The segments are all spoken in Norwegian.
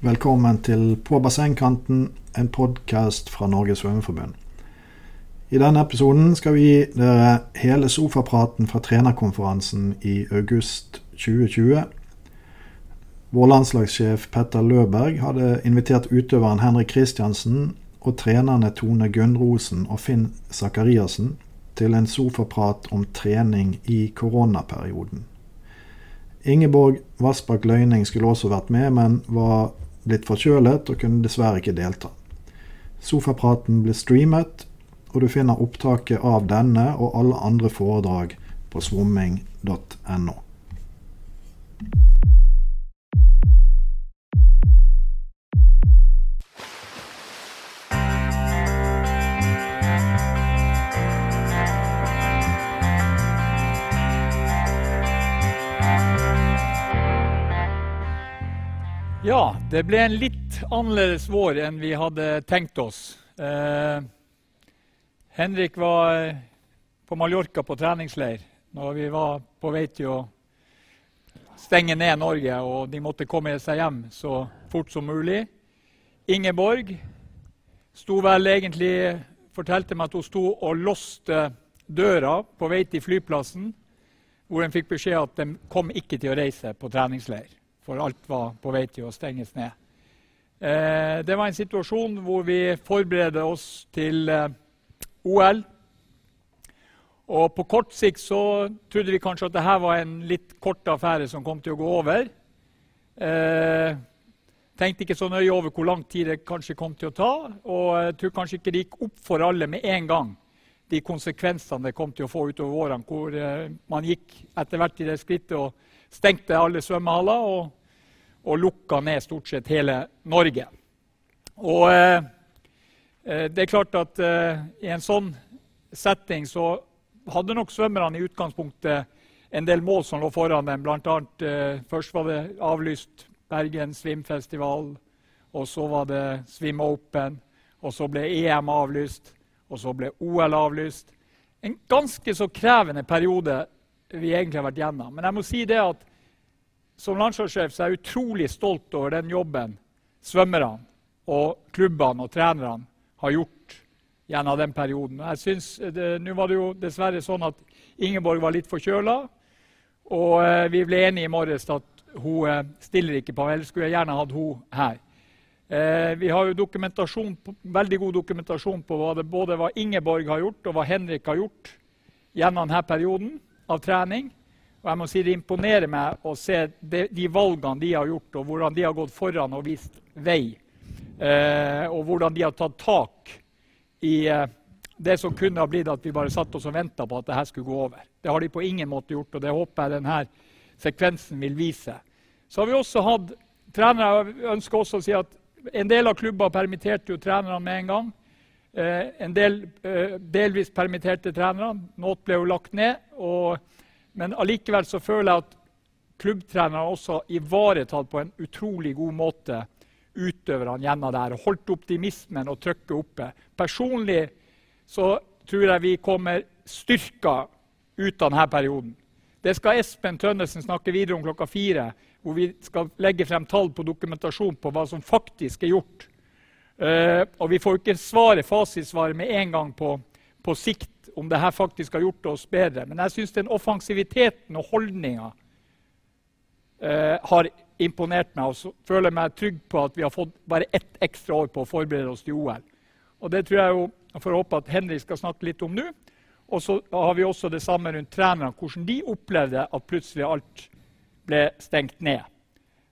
Velkommen til På bassengkanten, en podkast fra Norges svømmeforbund. I denne episoden skal vi gi dere hele sofapraten fra trenerkonferansen i august 2020. Vår landslagssjef Petter Løberg hadde invitert utøveren Henrik Kristiansen og trenerne Tone Gunnrosen og Finn Sakariassen til en sofaprat om trening i koronaperioden. Ingeborg Vassbakk Løyning skulle også vært med, men var blitt forkjølet og kunne dessverre ikke delta. Sofapraten ble streamet, og du finner opptaket av denne og alle andre foredrag på svomming.no. Ja, det ble en litt annerledes vår enn vi hadde tenkt oss. Eh, Henrik var på Mallorca på treningsleir når vi var på vei til å stenge ned Norge, og de måtte komme seg hjem så fort som mulig. Ingeborg sto vel egentlig fortalte meg at hun sto og låste døra på vei til flyplassen, hvor hun fikk beskjed at de kom ikke til å reise på treningsleir for alt var på vei til å stenges ned. Eh, det var en situasjon hvor vi forberedte oss til eh, OL. Og på kort sikt så trodde vi kanskje at dette var en litt kort affære som kom til å gå over. Eh, tenkte ikke så nøye over hvor lang tid det kanskje kom til å ta. Og jeg tror kanskje ikke det gikk opp for alle med en gang, de konsekvensene det kom til å få utover årene, hvor eh, man gikk etter hvert i det skrittet og stengte alle svømmehaller. og og lukka ned stort sett hele Norge. Og eh, eh, det er klart at eh, i en sånn setting så hadde nok svømmerne i utgangspunktet en del mål som lå foran dem. Blant annet, eh, først var det avlyst Bergen Svimfestival, og så var det Swim Open, og så ble EM avlyst, og så ble OL avlyst. En ganske så krevende periode vi egentlig har vært gjennom. Men jeg må si det at som landslagssjef er jeg utrolig stolt over den jobben svømmerne og klubbene og trenerne har gjort gjennom den perioden. Jeg synes, Nå var det jo dessverre sånn at Ingeborg var litt forkjøla. Og eh, vi ble enige i morges at hun eh, stiller ikke på. Ellers skulle jeg gjerne hatt hun her. Eh, vi har jo dokumentasjon, veldig god dokumentasjon på hva det både hva Ingeborg har gjort, og hva Henrik har gjort gjennom denne perioden av trening. Og jeg må si Det imponerer meg å se de, de, valgene de har gjort, og hvordan de har gått foran og vist vei. Eh, og hvordan de har tatt tak i eh, det som kunne ha blitt at vi bare satt oss og venta på at det skulle gå over. Det har de på ingen måte gjort, og det håper jeg denne sekvensen vil vise. Så har vi også hatt trenere ønsker også å si at En del av klubber permitterte jo trenerne med en gang. Eh, en del eh, delvis permitterte trenere. Noe ble jo lagt ned. og men allikevel så føler jeg at klubbtreneren også ivaretatt på en utrolig god måte utøverne gjennom der, og holdt optimismen og trykket oppe. Personlig så tror jeg vi kommer styrka ut av denne perioden. Det skal Espen Tønnesen snakke videre om klokka fire, hvor vi skal legge frem tall på dokumentasjon på hva som faktisk er gjort. Uh, og Vi får ikke svaret, fasitsvaret med en gang på, på sikt om det her faktisk har gjort oss bedre. Men jeg syns den offensiviteten og holdninga eh, har imponert meg. Og føler meg trygg på at vi har fått bare ett ekstra år på å forberede oss til OL. Og Det tror jeg jo, får håpe at Henrik skal snakke litt om nå. Og så har vi også det samme rundt trenerne, hvordan de opplevde at plutselig alt ble stengt ned.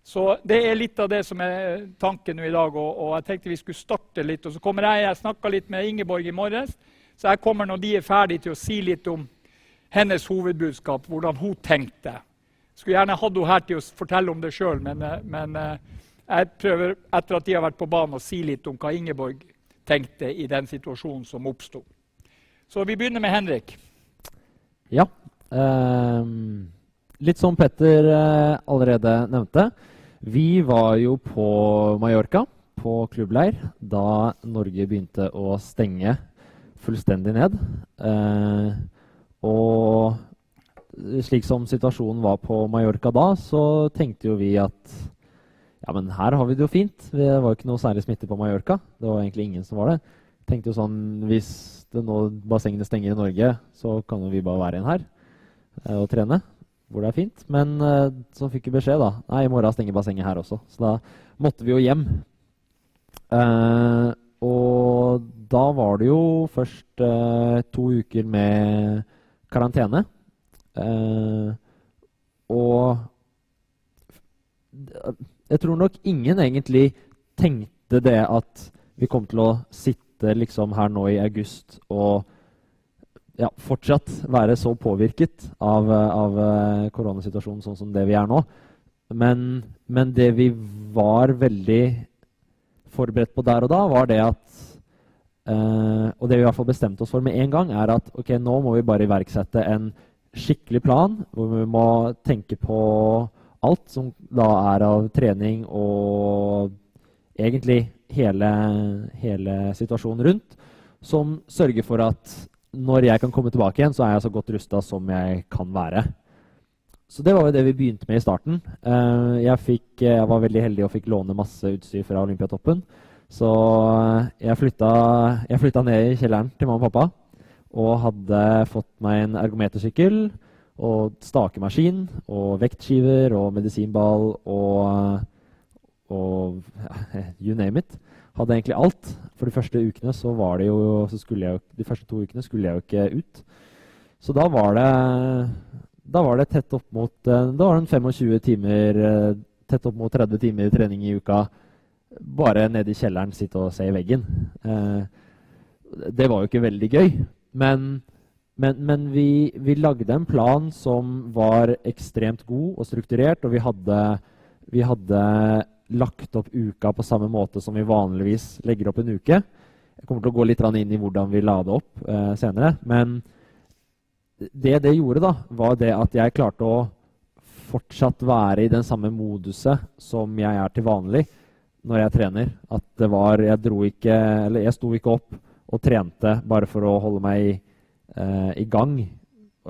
Så Det er litt av det som er tanken nå i dag. Og, og jeg tenkte vi skulle starte litt. Og så kommer jeg, jeg snakka litt med Ingeborg i morges. Så jeg kommer når de er ferdige til å si litt om hennes hovedbudskap, hvordan hun tenkte. Skulle gjerne hatt henne her til å fortelle om det sjøl, men, eh, men, eh, jeg prøver etter at de har vært på banen, å si litt om hva Ingeborg tenkte i den situasjonen som oppsto. Så vi begynner med Henrik. Ja. Um, litt som Petter uh, allerede nevnte. Vi var jo på Mallorca, på klubbleir, da Norge begynte å stenge fullstendig ned. Eh, og slik som situasjonen var på Mallorca da, så tenkte jo vi at ja, men her har vi det jo fint. Det var ikke noe særlig smitte på Mallorca. Det var egentlig ingen som var det. Tenkte jo sånn, Hvis det nå bassengene stenger i Norge, så kan jo vi bare være igjen her eh, og trene hvor det er fint. Men eh, så fikk vi beskjed, da. Nei, i morgen stenger bassenget her også. Så da måtte vi jo hjem. Eh, og da var det jo først eh, to uker med karantene. Eh, og jeg tror nok ingen egentlig tenkte det at vi kom til å sitte liksom her nå i august og ja, fortsatt være så påvirket av, av uh, koronasituasjonen sånn som det vi er nå. Men, men, det vi var veldig forberedt på der og da, var det at uh, Og det vi i hvert fall bestemte oss for med en gang, er at ok, nå må vi bare iverksette en skikkelig plan hvor vi må tenke på alt som da er av trening og egentlig hele, hele situasjonen rundt, som sørger for at når jeg kan komme tilbake igjen, så er jeg så godt rusta som jeg kan være. Så det var jo det vi begynte med i starten. Uh, jeg, fikk, jeg, var veldig heldig og fikk låne masse utstyr fra Olympiatoppen. Så eh, jeg flytta, jeg flytta ned i kjelleren til mamma og pappa og hadde fått meg en ergometersykkel og stakemaskin og vektskiver og medisinball og, og you name it hadde egentlig alt. For de første ukene så var det jo så jeg, De første to ukene skulle jeg jo ikke ut. Så da var det da var det tett opp mot eh, Da var det 25 timer eh, Tett opp mot 30 timer trening i uka. Bare nede i kjelleren sitte og se i veggen. Eh, det var jo ikke veldig gøy. Men, men, men vi, vi, lagde en plan som var ekstremt god og strukturert, og vi hadde, vi hadde lagt opp uka på samme måte som vi vanligvis legger opp en uke. Jeg kommer til å gå litt inn i hvordan vi la det opp eh, senere. Men det det gjorde, da, var det at jeg klarte å fortsatt være i den samme moduset som jeg er til vanlig når jeg trener. At det var Jeg dro ikke Eller jeg sto ikke opp og trente bare for å holde meg eh, i gang.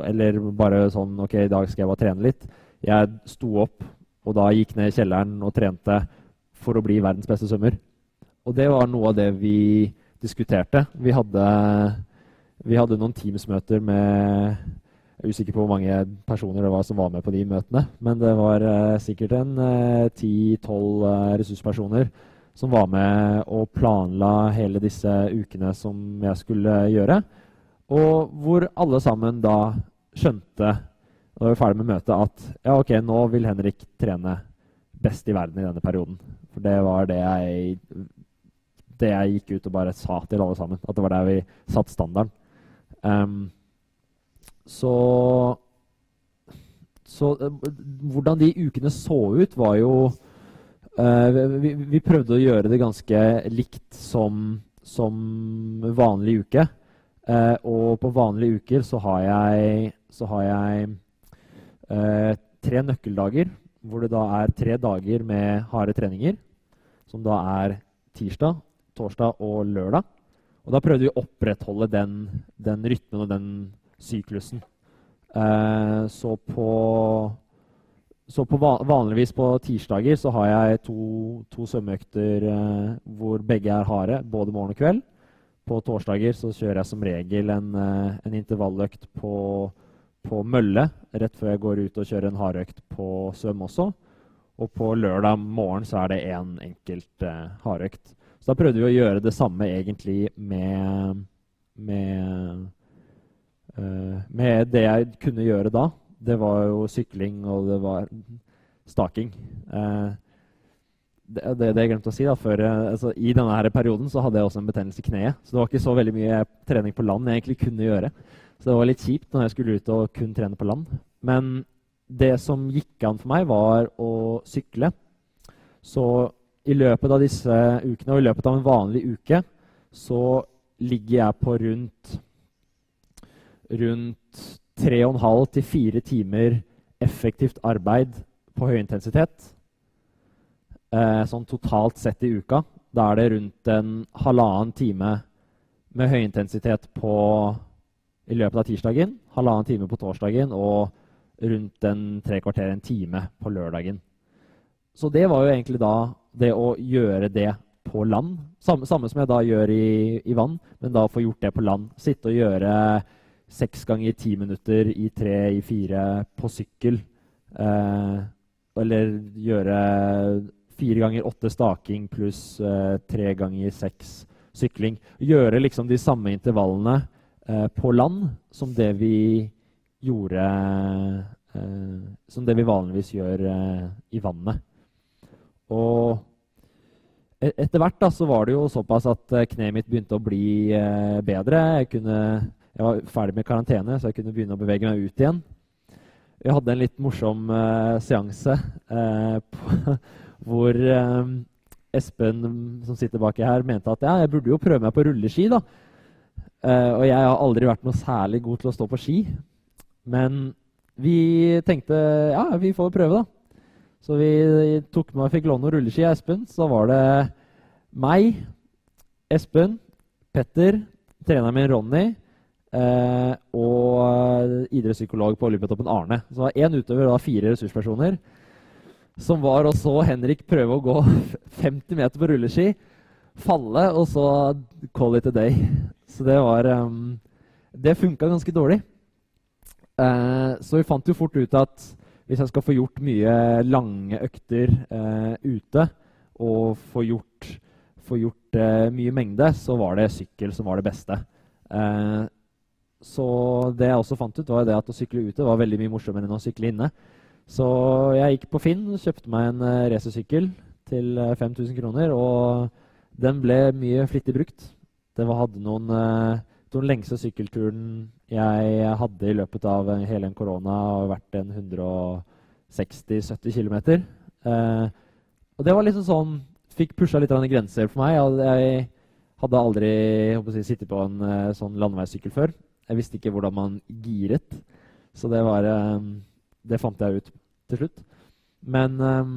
Eller bare sånn OK, i dag skal jeg bare trene litt. Jeg sto opp og da gikk ned i kjelleren og trente for å bli verdens beste svømmer. Og det var noe av det vi diskuterte. Vi hadde, vi hadde noen Teams-møter med usikker på hvor mange personer det var som var med på de møtene. Men det var eh, sikkert en eh, ti-tolv eh, ressurspersoner som var med og planla hele disse ukene som jeg skulle gjøre. Og hvor alle sammen da skjønte da var vi ferdig med møtet at ja, ok, nå vil Henrik trene best i verden i denne perioden. For det var det jeg, det jeg gikk ut og bare sa til alle sammen. At det var der vi satte standarden. Um, så så uh, hvordan de ukene så ut, var jo uh, vi, vi, prøvde å gjøre det ganske likt som, som vanlig uke. Uh, og på vanlige uker så har jeg, så har jeg uh, tre nøkkeldager, hvor det da er tre dager med harde treninger, som da er tirsdag, torsdag og lørdag. Og da prøvde vi å opprettholde den, den rytmen og den syklusen. Eh, så på, så på vanligvis på tirsdager så har jeg to, to svømmeøkter eh, hvor begge er harde, både morgen og kveld. På torsdager så kjører jeg som regel en, eh, en intervalløkt på på mølle rett før jeg går ut og kjører en hardøkt på svøm også. Og på lørdag morgen så er det én en enkelt eh, hardøkt. Så da prøvde vi å gjøre det samme egentlig med, med, uh, med det jeg kunne gjøre da. Det var jo sykling, og det var staking. Uh, det, det, det, jeg glemte å si da, før, altså, I denne her perioden så hadde jeg også en betennelse i kneet. Så det var ikke så veldig mye trening på land jeg egentlig kunne gjøre. Så det var litt kjipt når jeg skulle ut og kun trene på land. Men det som gikk an for meg, var å sykle. Så i løpet av disse ukene, og i løpet av en vanlig uke, så ligger jeg på rundt rundt 3,5 til 4 timer effektivt arbeid på høy intensitet. Eh, sånn totalt sett i uka. Da er det rundt en halvannen time med høy intensitet på i løpet av tirsdagen, halvannen time på torsdagen og rundt en tre kvarter, en time på lørdagen. så det var jo egentlig da det å gjøre det på land. Samme, samme som jeg da gjør i, i, vann, men da få gjort det på land. Sitte og gjøre seks ganger ti minutter i tre, i fire på sykkel. Eh, eller gjøre fire ganger åtte staking pluss eh, tre ganger seks sykling. Gjøre liksom de samme intervallene eh, på land som det vi gjorde eh, Som det vi vanligvis gjør eh, i vannet. Og e-, etter hvert da, så var det jo såpass at eh, kneet mitt begynte å bli bedre. Jeg, kunne, jeg, var ferdig med karantene, så jeg kunne begynne å bevege meg ut igjen. Vi hadde en litt morsom uh, seanse uh, hvor uh, Espen, som sitter baki her, mente at ja, jeg burde jo prøve meg på rulleski. da. og jeg har aldri vært noe særlig god til å stå på ski. Men vi tenkte ja, vi får prøve, da. Så vi tok med og fikk låne noen rulleski av Espen. Så var det meg, Espen, Petter, treneren min Ronny eh, og idrettspsykolog på Olympiatoppen Arne. Så det var én utøver og fire ressurspersoner. Som var og så Henrik prøve å gå 50 meter på rulleski, falle, og så call it a day. Så det var um, Det funka ganske dårlig. Eh, så vi fant jo fort ut at hvis jeg skal få gjort mye lange økter eh, ute og få gjort, få gjort mye mengde, så var det sykkel som var det beste. Eh, så det jeg også fant ut, var det at å sykle ute var veldig mye morsommere enn å sykle inne. Så jeg gikk på Finn, kjøpte meg en uh, racersykkel til 5000 eh, kroner, og den ble mye flittig brukt. Den hadde noen uh, den lengste sykkelturen jeg hadde i løpet av hele en korona, har vært en 160-70 km. Eh, og det var liksom sånn Fikk pusha litt grenser for meg. Jeg hadde aldri jeg, sittet på en sånn landeveissykkel før. Jeg visste ikke hvordan man giret. Så det var uh, Det fant jeg ut til slutt. Men, um,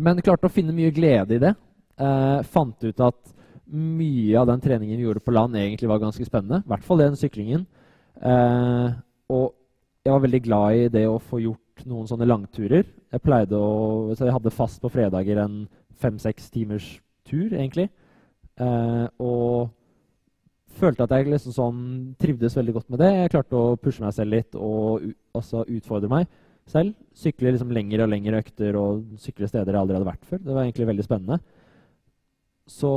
men klarte å finne mye glede i det. Eh, fant ut at mye av den treningen vi gjorde på land, egentlig var ganske spennende. I hvert fall den syklingen. Eh, og jeg var veldig glad i det å få gjort noen sånne langturer. Jeg pleide å, så jeg hadde fast på fredager en fem-seks timers tur, egentlig. Eh, og følte at jeg liksom sånn trivdes veldig godt med det. Jeg klarte å pushe meg selv litt og altså utfordre meg selv. Sykle liksom lengre og lengre økter og sykle steder jeg aldri hadde vært før. Det var egentlig veldig spennende så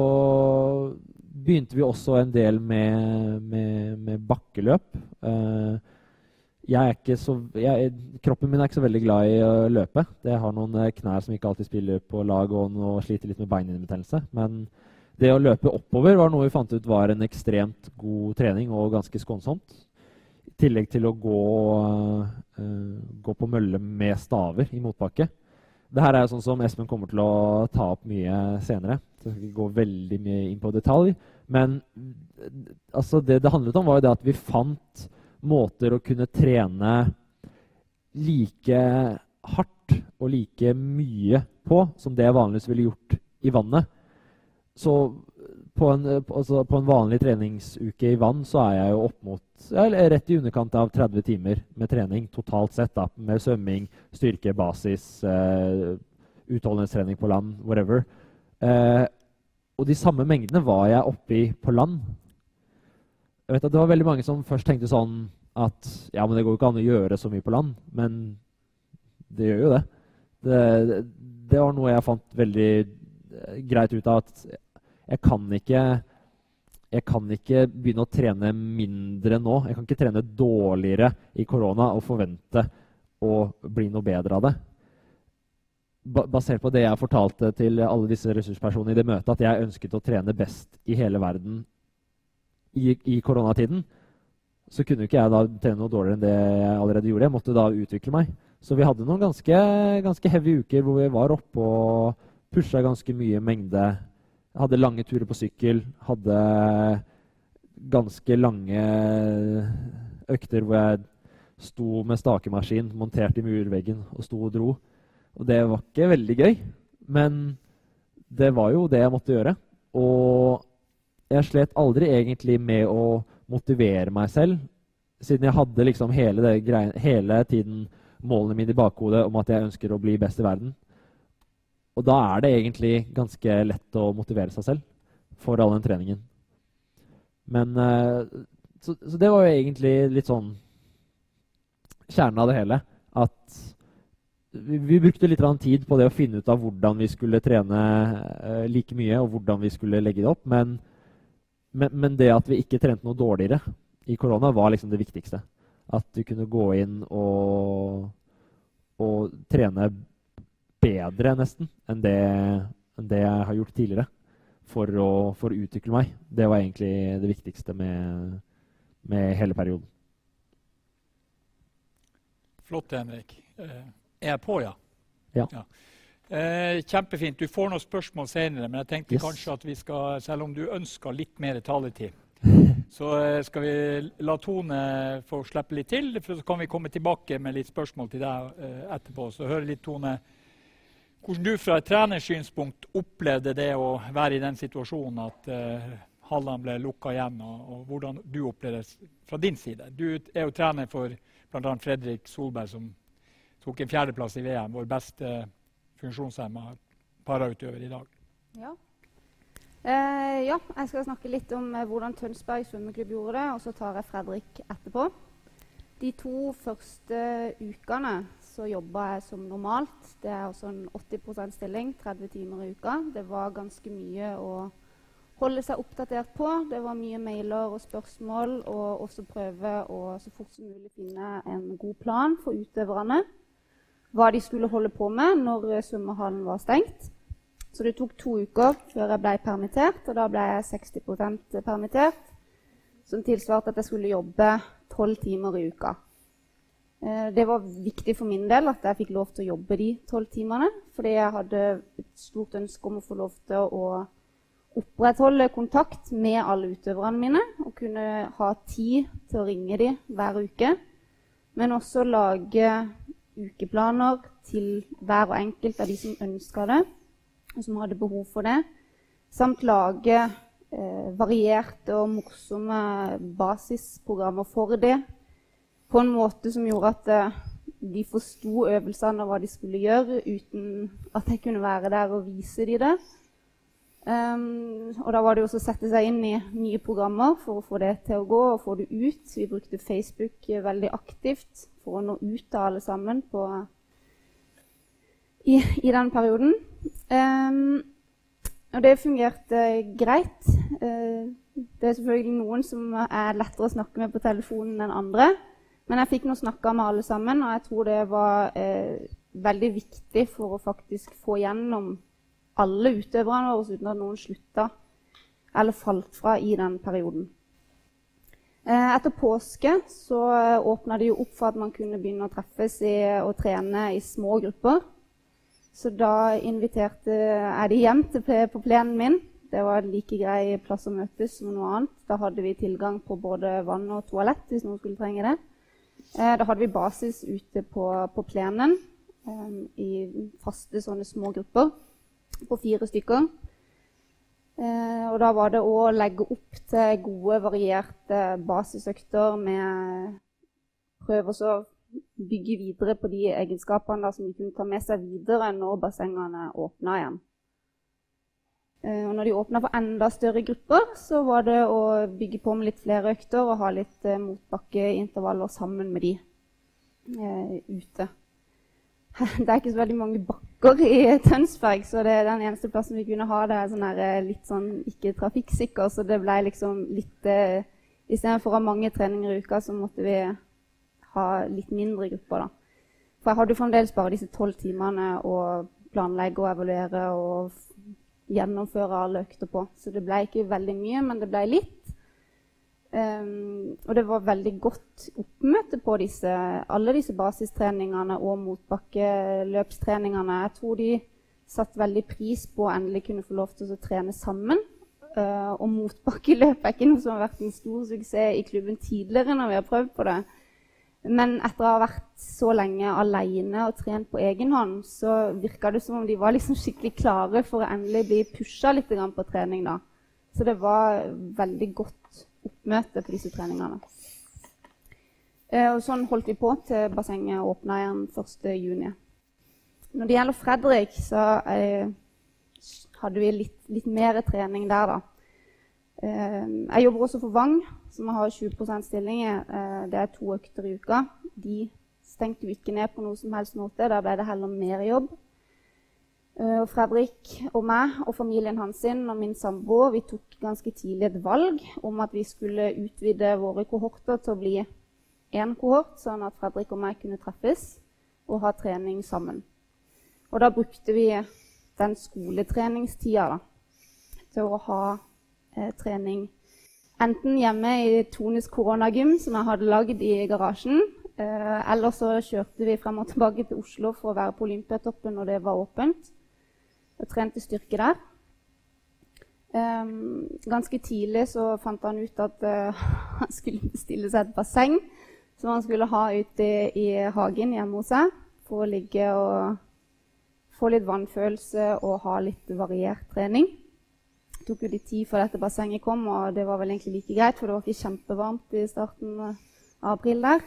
begynte vi også en del med, med, med bakkeløp. Uh, så, jeg, kroppen min er ikke så veldig glad i å løpe. Jeg har noen eh, knær som ikke alltid spiller på lag, og sliter litt med beininbetennelse. Men det å løpe oppover var noe vi fant ut var en ekstremt god trening og ganske skånsomt. I tillegg til å gå, uh, gå på mølle med staver i motbakke. Det her er sånn som Espen kommer til å ta opp mye senere. Så jeg skal ikke gå veldig mye inn på detalj. Men altså, det det handlet om, var jo det at vi fant måter å kunne trene like hardt og like mye på som det jeg vanligvis ville gjort i vannet. Så på en, altså på en, vanlig treningsuke i vann så er jeg jo opp mot ja, rett i underkant av 30 timer med trening totalt sett. da, Med svømming, styrke, basis, uh, utholdenhetstrening på land, whatever. Uh, og de samme mengdene var jeg oppi på land. Jeg vet at Det var veldig mange som først tenkte sånn at ja, men det går jo ikke an å gjøre så mye på land. Men det gjør jo det. Det, det var noe jeg fant veldig eh, greit ut av. at jeg kan ikke jeg kan ikke begynne å trene mindre nå. Jeg kan ikke trene dårligere i korona og forvente å bli noe bedre av det. Basert på det jeg fortalte til alle disse ressurspersonene i det møtet, at jeg ønsket å trene best i hele verden i, i koronatiden, så kunne ikke jeg da trene noe dårligere enn det jeg allerede gjorde. Jeg måtte da utvikle meg. Så vi hadde noen ganske, ganske heavy uker hvor vi var oppe og pusha ganske mye mengde hadde lange turer på sykkel. Hadde ganske lange økter hvor jeg sto med stakemaskin montert i murveggen og sto og dro. Og det var ikke veldig gøy, men det var jo det jeg måtte gjøre. Og jeg slet aldri egentlig med å motivere meg selv, siden jeg hadde liksom hele, hele tiden målene mine i bakhodet om at jeg ønsker å bli best i verden. Og da er det egentlig ganske lett å motivere seg selv for all den treningen. Men uh, så, så, det var jo egentlig litt sånn kjernen av det hele. At vi, vi brukte litt tid på det å finne ut av hvordan vi skulle trene uh, like mye, og hvordan vi skulle legge det opp. Men, men, men, det at vi ikke trente noe dårligere i korona, var liksom det viktigste. At du kunne gå inn og, og trene bedre, nesten, enn det, enn det, jeg har gjort tidligere. For å, for å, utvikle meg. Det var egentlig det viktigste med, med hele perioden. Flott, Henrik. Eh, er jeg på, ja? Ja. ja. Eh, kjempefint. Du får noen spørsmål senere, men jeg tenkte yes. kanskje at vi skal, selv om du ønsker litt mer taletid, så eh, skal vi la Tone få slippe litt til. For så kan vi komme tilbake med litt spørsmål til deg eh, etterpå. Så hør litt, Tone, hvordan du fra et trenersynspunkt opplevde det å være i den situasjonen at uh, hallene ble lukka igjen, og, og, hvordan du opplevde det fra din side. Du er jo trener for bl.a. Fredrik Solberg, som tok en fjerdeplass i VM. Vår beste funksjonshemma parautøver i dag. Ja. Eh, ja, jeg skal snakke litt om eh, hvordan Tønsberg svømmeklubb gjorde det, og så tar jeg Fredrik etterpå. De to første ukene så jobba jeg som normalt. Det er også en 80% stilling, 30 timer i uka. Det var ganske mye å holde seg oppdatert på. Det var mye mailer og spørsmål, og også prøve å så fort som mulig finne en god plan for utøverne. Hva de skulle holde på med når svømmehallen var stengt. Så det tok to uker før jeg ble permittert, og da ble jeg 60% permittert. Som tilsvarte at jeg skulle jobbe tolv timer i uka. Eh, det var viktig for min del at jeg fikk lov til å jobbe de tolv timene. Fordi jeg hadde et stort ønske om å få lov til å opprettholde kontakt med alle utøverne mine. Og kunne ha tid til å ringe dem hver uke. Men også lage ukeplaner til hver og enkelt av de som ønska det, og som hadde behov for det. Samt lage eh, varierte og morsomme basisprogrammer for det på en måte som gjorde at uh, de forsto øvelsene og hva de skulle gjøre, uten at jeg kunne være der og vise dem det. Um, og da var det også å sette seg inn i nye programmer for å få det til å gå og få det ut. Vi brukte Facebook veldig aktivt for å nå ut til alle sammen på, i, i, den perioden. Um, og det fungerte greit. Uh, det er selvfølgelig noen som er lettere å snakke med på telefonen enn andre. Men jeg fikk nå snakka med alle sammen, og jeg tror det var eh, veldig viktig for å faktisk få gjennom alle utøverne våre uten at noen slutta eller falt fra i den perioden. Eh, etter påske så åpna det jo opp for at man kunne begynne å treffes i, og trene i små grupper. Så da inviterte jeg de hjem til, på plenen min. Det var like grei plass å møtes som noe annet. Da hadde vi tilgang på både vann og toalett hvis noen skulle trenge det. Eh, da hadde vi basis ute på, på plenen eh, i faste sånne små grupper på fire stykker. Eh, og da var det å legge opp til gode, varierte basisøkter med Prøve å bygge videre på de egenskapene da, som vi kunne ta med seg videre når bassengene åpna igjen. Eh, og når de åpna for enda større grupper, så var det å bygge på med litt flere økter og ha litt eh, motbakkeintervaller sammen med de eh, ute. Det er ikke så veldig mange bakker i Tønsberg, så det er den eneste plassen vi kunne ha det er sånn eh, litt sånn ikke trafikksikker, så det ble liksom litt eh, Istedenfor å ha mange treninger i uka, så måtte vi ha litt mindre grupper, da. For jeg hadde jo fremdeles bare disse tolv timene å planlegge og evaluere og gjennomføre alle økter på. Så det ble ikke veldig mye, men det ble litt. Um, og det var veldig godt oppmøte på disse, alle disse basistreningene og motbakkeløpstreningene. Jeg tror de satte veldig pris på å endelig kunne få lov til å trene sammen. Uh, og motbakkeløp er ikke noe som har vært en stor suksess i klubben tidligere når vi har prøvd på det. Men etter å ha vært så lenge alene og trent på egen hånd, så virka det som om de var liksom skikkelig klare for å endelig bli pusha litt på trening. da. Så det var veldig godt oppmøte på disse treningene. Eh, og sånn holdt vi på til bassenget åpna igjen 1.6. når det gjelder Fredrik, så eh, hadde vi litt, litt, mer trening der, da. Eh, jeg jobber også for Vang, som har 20 stillinger. Eh, det er to økter i uka. De stengte vi ikke ned på noe som helst måte. Da ble det heller mer jobb. Eh, Fredrik og meg og familien hans sin og min samboer vi tok ganske tidlig et valg om at vi skulle utvide våre kohorter til å bli én kohort, sånn at Fredrik og meg kunne treffes og ha trening sammen. Og da brukte vi den skoletreningstida da, til å ha eh, trening enten hjemme i Tones koronagym, som jeg hadde lagd i garasjen, eh, eller så kjørte vi frem og tilbake til Oslo for å være på Olympiatoppen når det var åpent, og trente styrke der. Um, ganske tidlig så fant han ut at uh, han skulle bestille seg et basseng som han skulle ha ute i hagen hjemme hos seg for å ligge og få litt vannfølelse og ha litt variert trening. Tok jo litt tid før dette bassenget kom, og det var vel egentlig like greit, for det var ikke kjempevarmt i starten av april der.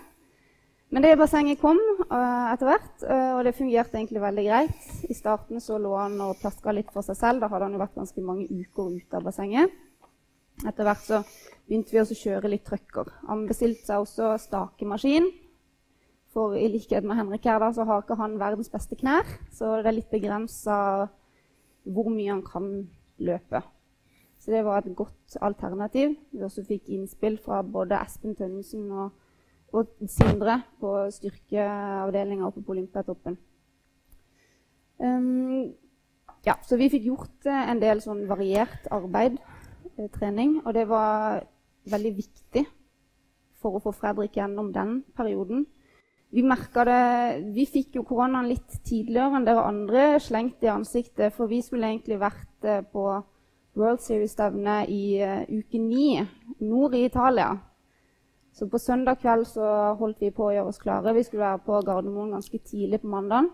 Men det bassenget kom uh, etter hvert, uh, og det fungerte egentlig veldig greit. I starten så lå han og plaska litt for seg selv. Da hadde han jo vært ganske mange uker ute av bassenget. Etter hvert så begynte vi også å kjøre litt trøkker. Han bestilte seg også stakemaskin. For i likhet med Henrik her da, så har ikke han verdens beste knær, så det er litt begrensa hvor mye han kan løpe. Så det var et godt alternativ. Vi også fikk innspill fra både Espen Tønnesen og, og Sindre på styrkeavdelinga oppe på Olympiatoppen. Um, ja, så vi fikk gjort eh, en del sånn variert arbeid, eh, trening, og det var veldig viktig for å få Fredrik gjennom den perioden. Vi det, vi fikk jo koronaen litt tidligere enn dere andre slengt i ansiktet. For vi skulle egentlig vært eh, på World Series-stevne i uh, uke ni nord i Italia. Så på søndag kveld så holdt vi på å gjøre oss klare. Vi skulle være på Gardermoen ganske tidlig på mandag.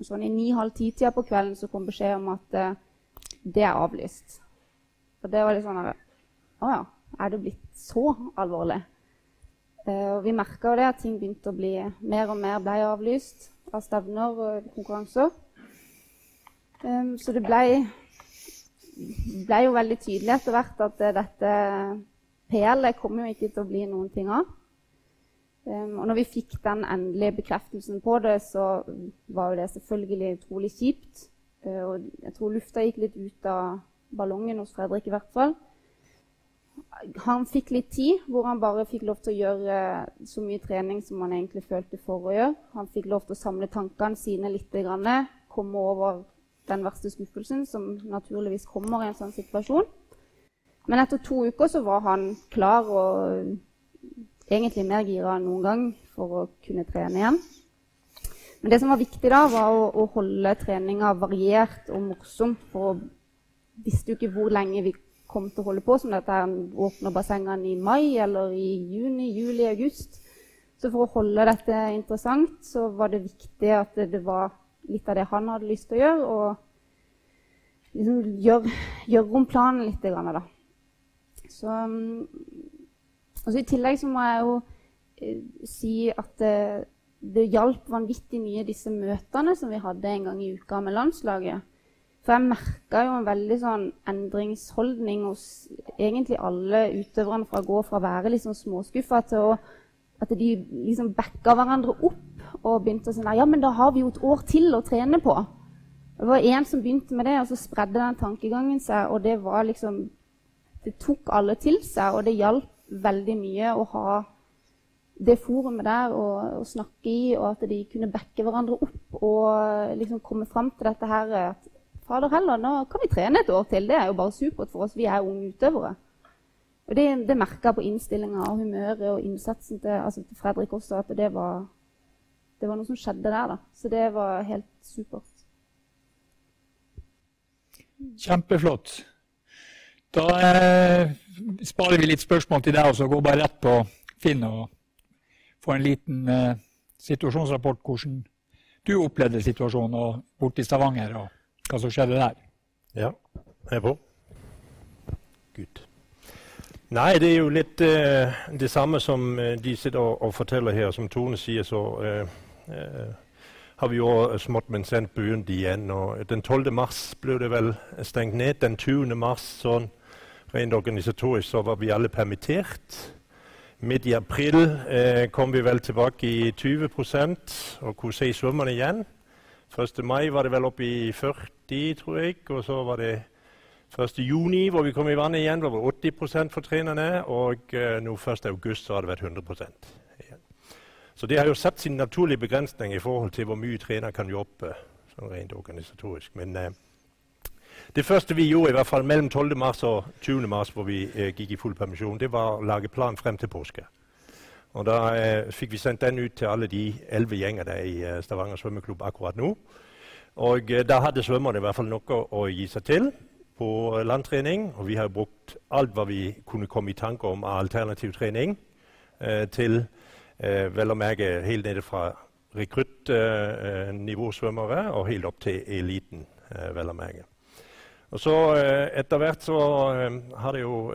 Sånn I ni-halv ti-tida på kvelden så kom beskjed om at uh, det er avlyst. Og det var litt sånn Å ja, er det blitt så alvorlig? Uh, og vi merka det at ting begynte å bli mer og mer ble avlyst av stevner og konkurranser. Um, så det ble, ble, jo veldig tydelig etter hvert at dette PL-et kommer jo ikke til å bli noen ting av. Um, og når vi fikk den endelige bekreftelsen på det, så var jo det selvfølgelig utrolig kjipt. Uh, og jeg tror lufta gikk litt ut av ballongen hos Fredrik i hvert fall han fikk litt tid hvor han bare fikk lov til å gjøre så mye trening som han egentlig følte for å gjøre. Han fikk lov til å samle tankene sine litt, komme over den verste skuffelsen som naturligvis kommer i en sånn situasjon. Men etter to uker så var han klar og egentlig mer gira enn noen gang for å kunne trene igjen. Men det som var viktig da, var å, å holde treninga variert og morsomt. For å visste jo ikke hvor lenge vi kom til å holde på som dette. her Åpner bassengene i mai eller i juni, juli, august. Så for å holde dette interessant så var det viktig at det var litt av det han hadde lyst til å gjøre. Og liksom gjøre, gjør om planen litt. Da. Så, altså I tillegg så må jeg jo eh, si at det, det hjalp vanvittig mye disse møtene som vi hadde en gang i uka med landslaget. For jeg merka jo en veldig sånn endringsholdning hos egentlig alle utøverne fra å gå fra å være liksom småskuffa til å, at de liksom backa hverandre opp og begynte å si ja, men da har vi jo et år til å trene på. Det var én som begynte med det, og så spredde den tankegangen seg. Og det var liksom Det tok alle til seg, og det hjalp veldig mye å ha det forumet der å snakke i, og at de kunne backe hverandre opp og liksom komme fram til dette her at Fader heller, nå kan vi trene et år til. Det er jo bare supert for oss. Vi er unge utøvere. Og Det, det merka på innstillinga og humøret og innsatsen til, altså til, Fredrik også, at det var, det var noe som skjedde der. da. Så det var helt supert. Kjempeflott. Da eh, sparer vi litt spørsmål til deg, og så går bare rett på Finn og får en liten eh, situasjonsrapport hvordan du opplevde situasjonen borte i Stavanger. og hva som skjedde der. Ja, jeg er på. Gud. Nei, det er jo litt eh, det samme som uh, de sitter og, og, forteller her. Som Tone sier, så uh, har vi jo smått, men sendt begynt igjen. og Den 12. mars ble det vel stengt ned. Den 20. mars sånn, rent organisatorisk så var vi alle permittert. Midt i april eh, kom vi vel tilbake i 20% og kunne se svømmerne igjen. 1. mai var det vel oppe i 40, tror jeg. Og så var det 1. juni hvor vi kom i vannet igjen. Det var det 80 for trenerne. Og eh, nå 1. august så har det vært 100 igjen. Så det har jo satt sin naturlige begrensning i forhold til hvor mye trener kan jobbe sånn rent organisatorisk. Men eh, det første vi gjorde, i hvert fall mellom 12. mars og 20. mars, hvor vi eh, gikk i full permisjon, det var å lage plan frem til påske. Og Da eh, fikk vi sendt den ut til alle de elleve gjenger der i eh, Stavanger svømmeklubb akkurat nå. Og eh, Da hadde svømmerne i hvert fall noe å gi seg til på landtrening. Og vi har brukt alt hva vi kunne komme i tanke om av alternativ trening eh, til vel å merke helt nede fra rekruttnivåsvømmere eh, og helt opp til eliten, vel å merke. Og så Etter hvert så har det jo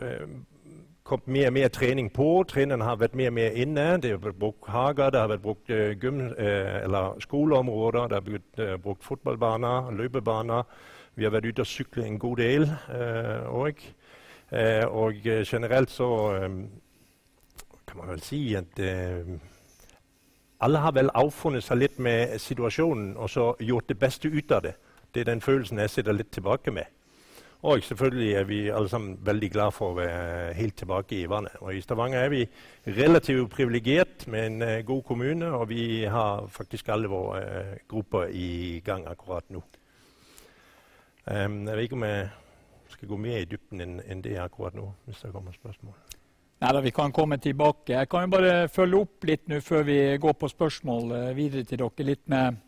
kommet mer og mer trening på. Trinnene har vært mer og mer inne. Det har vært brukt hager, det har vært brukt gym, skoleområder, det har uh, brukt fotballbaner, løpebaner. Vi har vært ute og syklet en god del òg. og generelt så kan man vel si at alle har vel avfunnet seg litt med situasjonen og så gjort det beste ut av det. Det er den følelsen jeg sitter litt tilbake med. Og selvfølgelig er vi alle sammen veldig glad for å være helt tilbake i vannet. Og I Stavanger er vi relativt privilegert med en uh, god kommune, og vi har faktisk alle våre uh, grupper i gang akkurat nå. Um, jeg vet ikke om jeg skal gå mer i dybden enn en det akkurat nå, hvis det kommer spørsmål. Nei da, Vi kan komme tilbake. Jeg kan jo bare følge opp litt nå før vi går på spørsmål uh, videre til dere. Litt med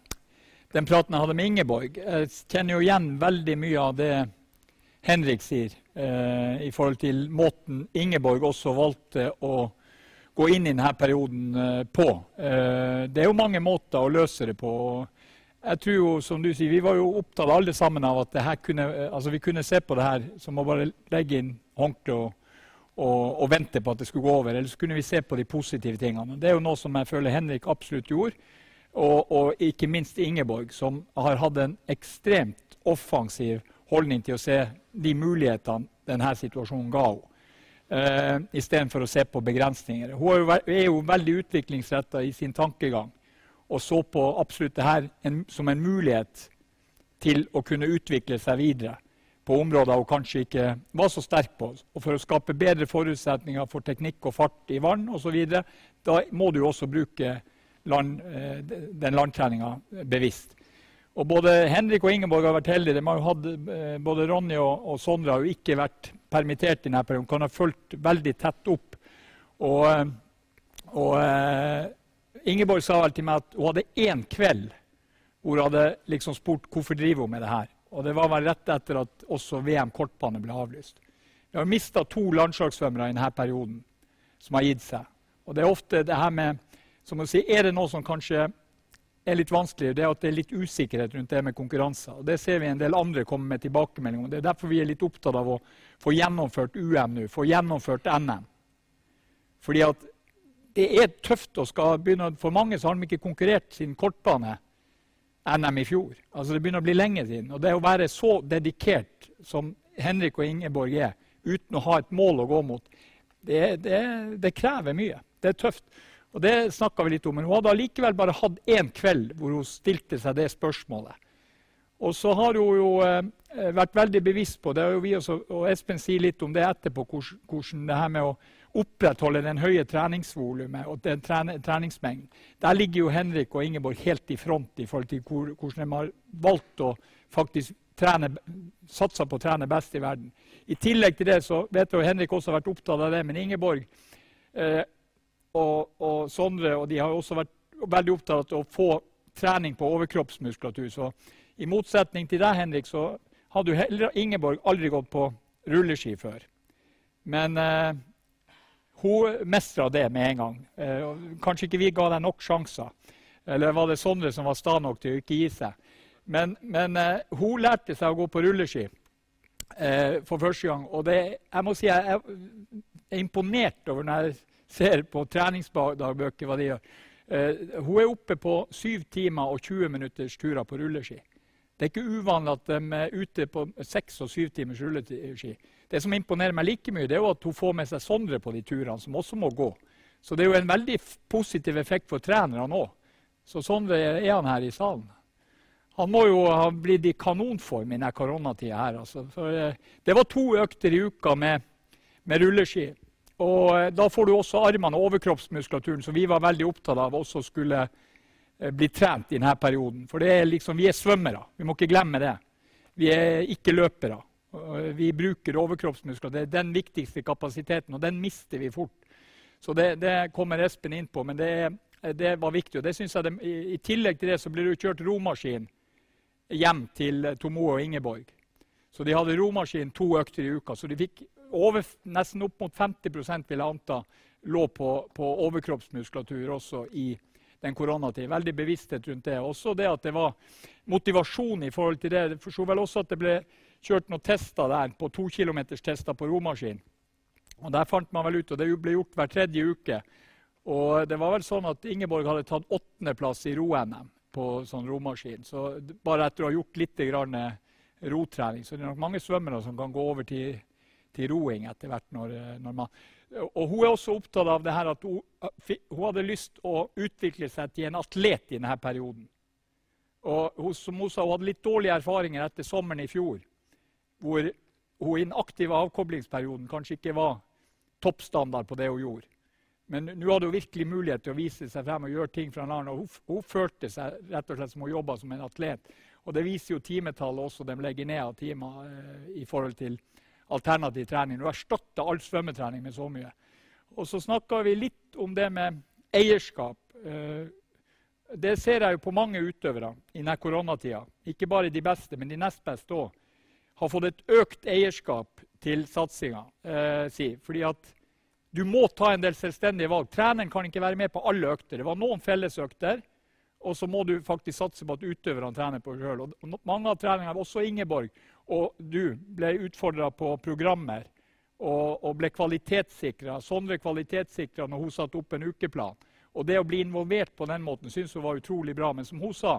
den praten jeg hadde med Ingeborg. Jeg kjenner jo igjen veldig mye av det Henrik sier, eh, i forhold til måten Ingeborg også valgte å gå inn i denne perioden eh, på. Eh, det er jo mange måter å løse det på. Jeg tror jo, som du sier, Vi var jo opptatt alle sammen av at kunne, eh, altså vi kunne se på det her som å bare legge inn håndkle og, og, og, vente på at det skulle gå over. Eller så kunne vi se på de positive tingene. Det er jo noe som jeg føler Henrik absolutt gjorde. Og, og ikke minst Ingeborg, som har hatt en ekstremt offensiv holdning til å se de mulighetene denne situasjonen ga henne. Uh, Istedenfor å se på begrensninger. Hun er jo, er jo veldig utviklingsretta i sin tankegang og så på absolutt dette en, som en mulighet til å kunne utvikle seg videre på områder hun kanskje ikke var så sterk på. Og For å skape bedre forutsetninger for teknikk og fart i vann osv. Da må du også bruke land, uh, den landtreninga bevisst. Og Både Henrik og Ingeborg har vært heldige. De har jo hatt, eh, både Ronny og, og Sondre har jo ikke vært permittert i denne perioden. Kan ha fulgt veldig tett opp. Og, eh, og Ingeborg sa vel til meg at hun hadde én kveld hvor hun hadde liksom spurt hvorfor driver hun med det her. Og Det var vel rett etter at også VM kortbane ble avlyst. Vi har mista to landslagssvømmere i denne perioden som har gitt seg. Og det er ofte det her med som å si, Er det noe som kanskje er litt vanskelig, det er at det er litt usikkerhet rundt det med konkurranser. Og Det ser vi en del andre komme med tilbakemeldinger om. Det er derfor vi er litt opptatt av å få gjennomført UM nå, få gjennomført NM. Fordi at det er tøft å skal begynne For mange så har de ikke konkurrert sin kortbane NM i fjor. Altså Det begynner å bli lenge siden. Og det å være så dedikert som Henrik og Ingeborg er, uten å ha et mål å gå mot, det, det, det krever mye. Det er tøft. Og det snakka vi litt om, Men hun hadde allikevel bare hatt én kveld hvor hun stilte seg det spørsmålet. Og så har hun jo eh, vært veldig bevisst på det, og, også, og Espen sier litt om det etterpå, hvordan, det her med å opprettholde den høye treningsvolumet og den treningsmengden. Der ligger jo Henrik og Ingeborg helt i front i forhold til hvordan de har valgt å faktisk satse på å trene best i verden. I tillegg til det så vet jeg Henrik også har vært opptatt av det, men Ingeborg eh, og, og, Sondre og de har også vært veldig opptatt av å få trening på overkroppsmuskulatur. Så i motsetning til deg, Henrik, så hadde jo Ingeborg aldri gått på rulleski før. Men eh, hun mestra det med en gang. Eh, kanskje ikke vi ga deg nok sjanser. Eller var det Sondre som var sta nok til å ikke gi seg? Men, men eh, hun lærte seg å gå på rulleski eh, for første gang. Og det, jeg må si jeg er imponert over når jeg ser på treningsdagbøker hva de gjør. Hun er oppe på 7 timer og 20 minutters turer på rulleski. Det er ikke uvanlig at de er ute på 6 og 7 timers rulleski. Det som imponerer meg like mye, det er jo at hun får med seg Sondre på de turene, som også må gå. Så det er jo en veldig positiv effekt for trenerne òg. Så Sondre er han her i salen. Han må jo ha blitt i kanonform i denne koronatida her. Altså. For, eh, det var to økter i uka med, med rulleski. Og eh, da får du også armene og overkroppsmuskulaturen, som vi var veldig opptatt av også skulle eh, bli trent i denne perioden. For er liksom, vi er svømmere, vi må ikke glemme det. Vi er ikke løpere. Vi bruker overkroppsmuskler. Det er den viktigste kapasiteten, og den mister vi fort. Så det, det kommer Espen inn på, men det, det var viktig. og det synes jeg det, i, tillegg til det så ble det kjørt romaskin hjem til Tomoe og Ingeborg. Så de hadde romaskin to økter i uka. Så de fikk over, nesten opp mot 50 vil jeg anta, lå på, på overkroppsmuskulatur også i den koronatiden. Veldig bevissthet rundt det. Også det at det var motivasjon i forhold til det. Jeg forsto vel også at det ble kjørt noen tester der på to kilometers tester på romaskin. Og Der fant man vel ut, og det ble gjort hver tredje uke. Og det var vel sånn at Ingeborg hadde tatt åttendeplass i ro-NM på sånn romaskin. Så bare etter å ha gjort litt rotrening. Så det er nok mange svømmere som kan gå over til til roing etter hvert. Når, eh, når man, og Hun er også opptatt av det her at hun, eh, hun, hadde lyst å utvikle seg til en atlet i denne perioden. Og hun, som hun sa, hun hadde litt dårlige erfaringer etter sommeren i fjor. Hvor hun i den aktive avkoblingsperioden kanskje ikke var toppstandard på det hun gjorde. Men nå hadde hun virkelig mulighet til å vise seg frem og gjøre ting fra en annen. Hun, hun følte seg rett og slett som hun jobba som en atlet. Og det viser jo timetallet også de legger ned av timer eh, i forhold til alternativ trening. Hun erstatta all svømmetrening med så mye. Og så snakka vi litt om det med eierskap. Eh, det ser jeg jo på mange utøvere i denne koronatida. Ikke bare de beste, men de nest beste òg. Har fått et økt eierskap til satsinga eh, si. Fordi at du må ta en del selvstendige valg. Treneren kan ikke være med på alle økter. Det var noen fellesøkter. Og så må du faktisk satse på at utøverne trener på sjøl. Mange av treningene, også Ingeborg, og du ble utfordra på programmer og, og ble kvalitetssikra. Sondre kvalitetssikra når hun satte opp en ukeplan. Og det å bli involvert på den måten syns hun var utrolig bra. Men som hun sa,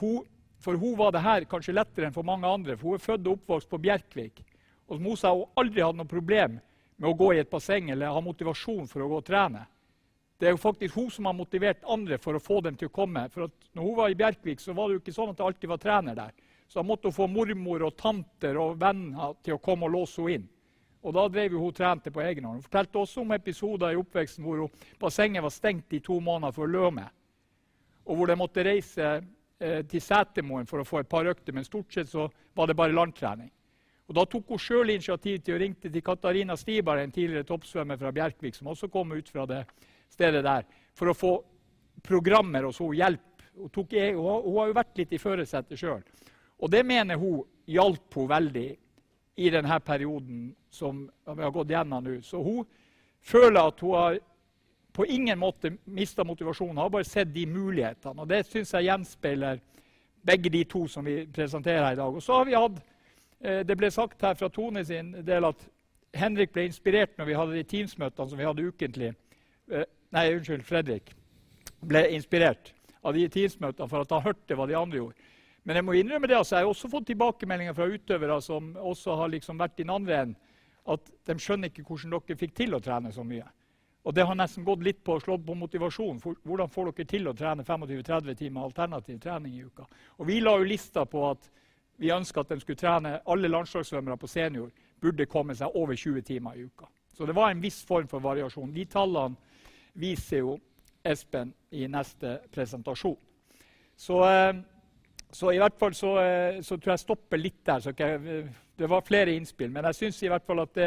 hun, for hun var det her kanskje lettere enn for mange andre. For hun er født og oppvokst på Bjerkvik. Og som hun sa, hun aldri hadde noe problem med å gå i et basseng eller ha motivasjon for å gå og trene. Det er jo faktisk hun som har motivert andre for å få dem til å komme. For når hun var i Bjerkvik, så var det jo ikke sånn at det alltid var trener der. Så da måtte hun få mormor og tanter og venner til å komme og låse henne inn. Og da drev hun trente på egen hånd. Hun fortalte også om episoder i oppveksten hvor hun, bassenget var stengt i to måneder for å løme. Og hvor de måtte reise eh, til Setermoen for å få et par økter, men stort sett så var det bare landtrening. Og Da tok hun sjøl initiativ til å ringe til Katarina Stibar, en tidligere toppsvømmer fra Bjerkvik, som også kom ut fra det stedet der, for å få programmer og så hjelp. Hun, tok, hun, hun har jo vært litt i førersetet sjøl. Og det mener hun hjalp hun veldig i denne perioden som vi har gått gjennom nå. Så hun føler at hun har på ingen måte mista motivasjonen. Har bare sett de mulighetene. Og det syns jeg gjenspeiler begge de to som vi presenterer her i dag. Og så har vi hatt, eh, Det ble sagt her fra Tone sin del at Henrik ble inspirert når vi hadde de Teams-møtene som vi hadde ukentlig. Eh, nei, unnskyld, Fredrik ble inspirert av de Teams-møtene for at han hørte hva de andre gjorde. Men jeg må innrømme det, altså, jeg har også fått tilbakemeldinger fra utøvere som også har liksom vært i den andre enden, at de skjønner ikke hvordan dere fikk til å trene så mye. Og det har nesten gått litt på å slå på motivasjonen. Hvordan får dere til å trene 25-30 timer alternativ trening i uka? Og Vi la jo lista på at vi ønska at de skulle trene alle landslagssvømmere på senior burde komme seg over 20 timer i uka. Så det var en viss form for variasjon. De tallene viser jo Espen i neste presentasjon. Så... Eh, så i hvert fall så, eh, så, tror jeg jeg stopper litt der. Det var flere innspill. Men jeg syns i hvert fall at det,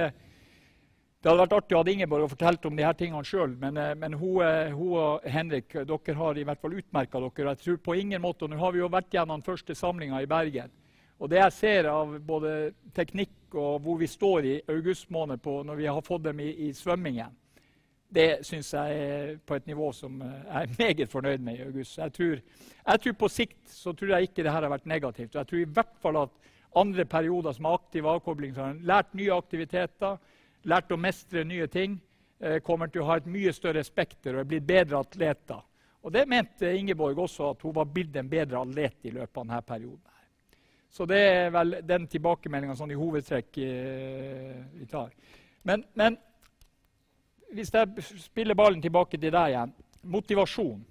det hadde vært artig å ha Ingeborg og fortalt om de her tingene sjøl. Men, eh, men hun, eh, hun, og Henrik dere har i hvert fall utmerka dere. Jeg tror på ingen måte, og Nå har vi jo vært gjennom den første samlinga i Bergen. Og det jeg ser av både teknikk og hvor vi står i august måned på, når vi har fått dem i, i svømmingen, det syns jeg er på et nivå som jeg er meget fornøyd med i august. Jeg tror, jeg tror på sikt så tror jeg ikke det her har vært negativt. Jeg tror i hvert fall at andre perioder som aktiv avkobling har lært nye aktiviteter, lært å mestre nye ting, eh, kommer til å ha et mye større spekter og er blitt bedre atleter. Og Det mente Ingeborg også, at hun var blitt en bedre atlet i løpet av denne perioden. Så det er vel den tilbakemeldinga sånn i hovedtrekk eh, vi tar. Men, men, hvis jeg spiller ballen tilbake til deg igjen Motivasjon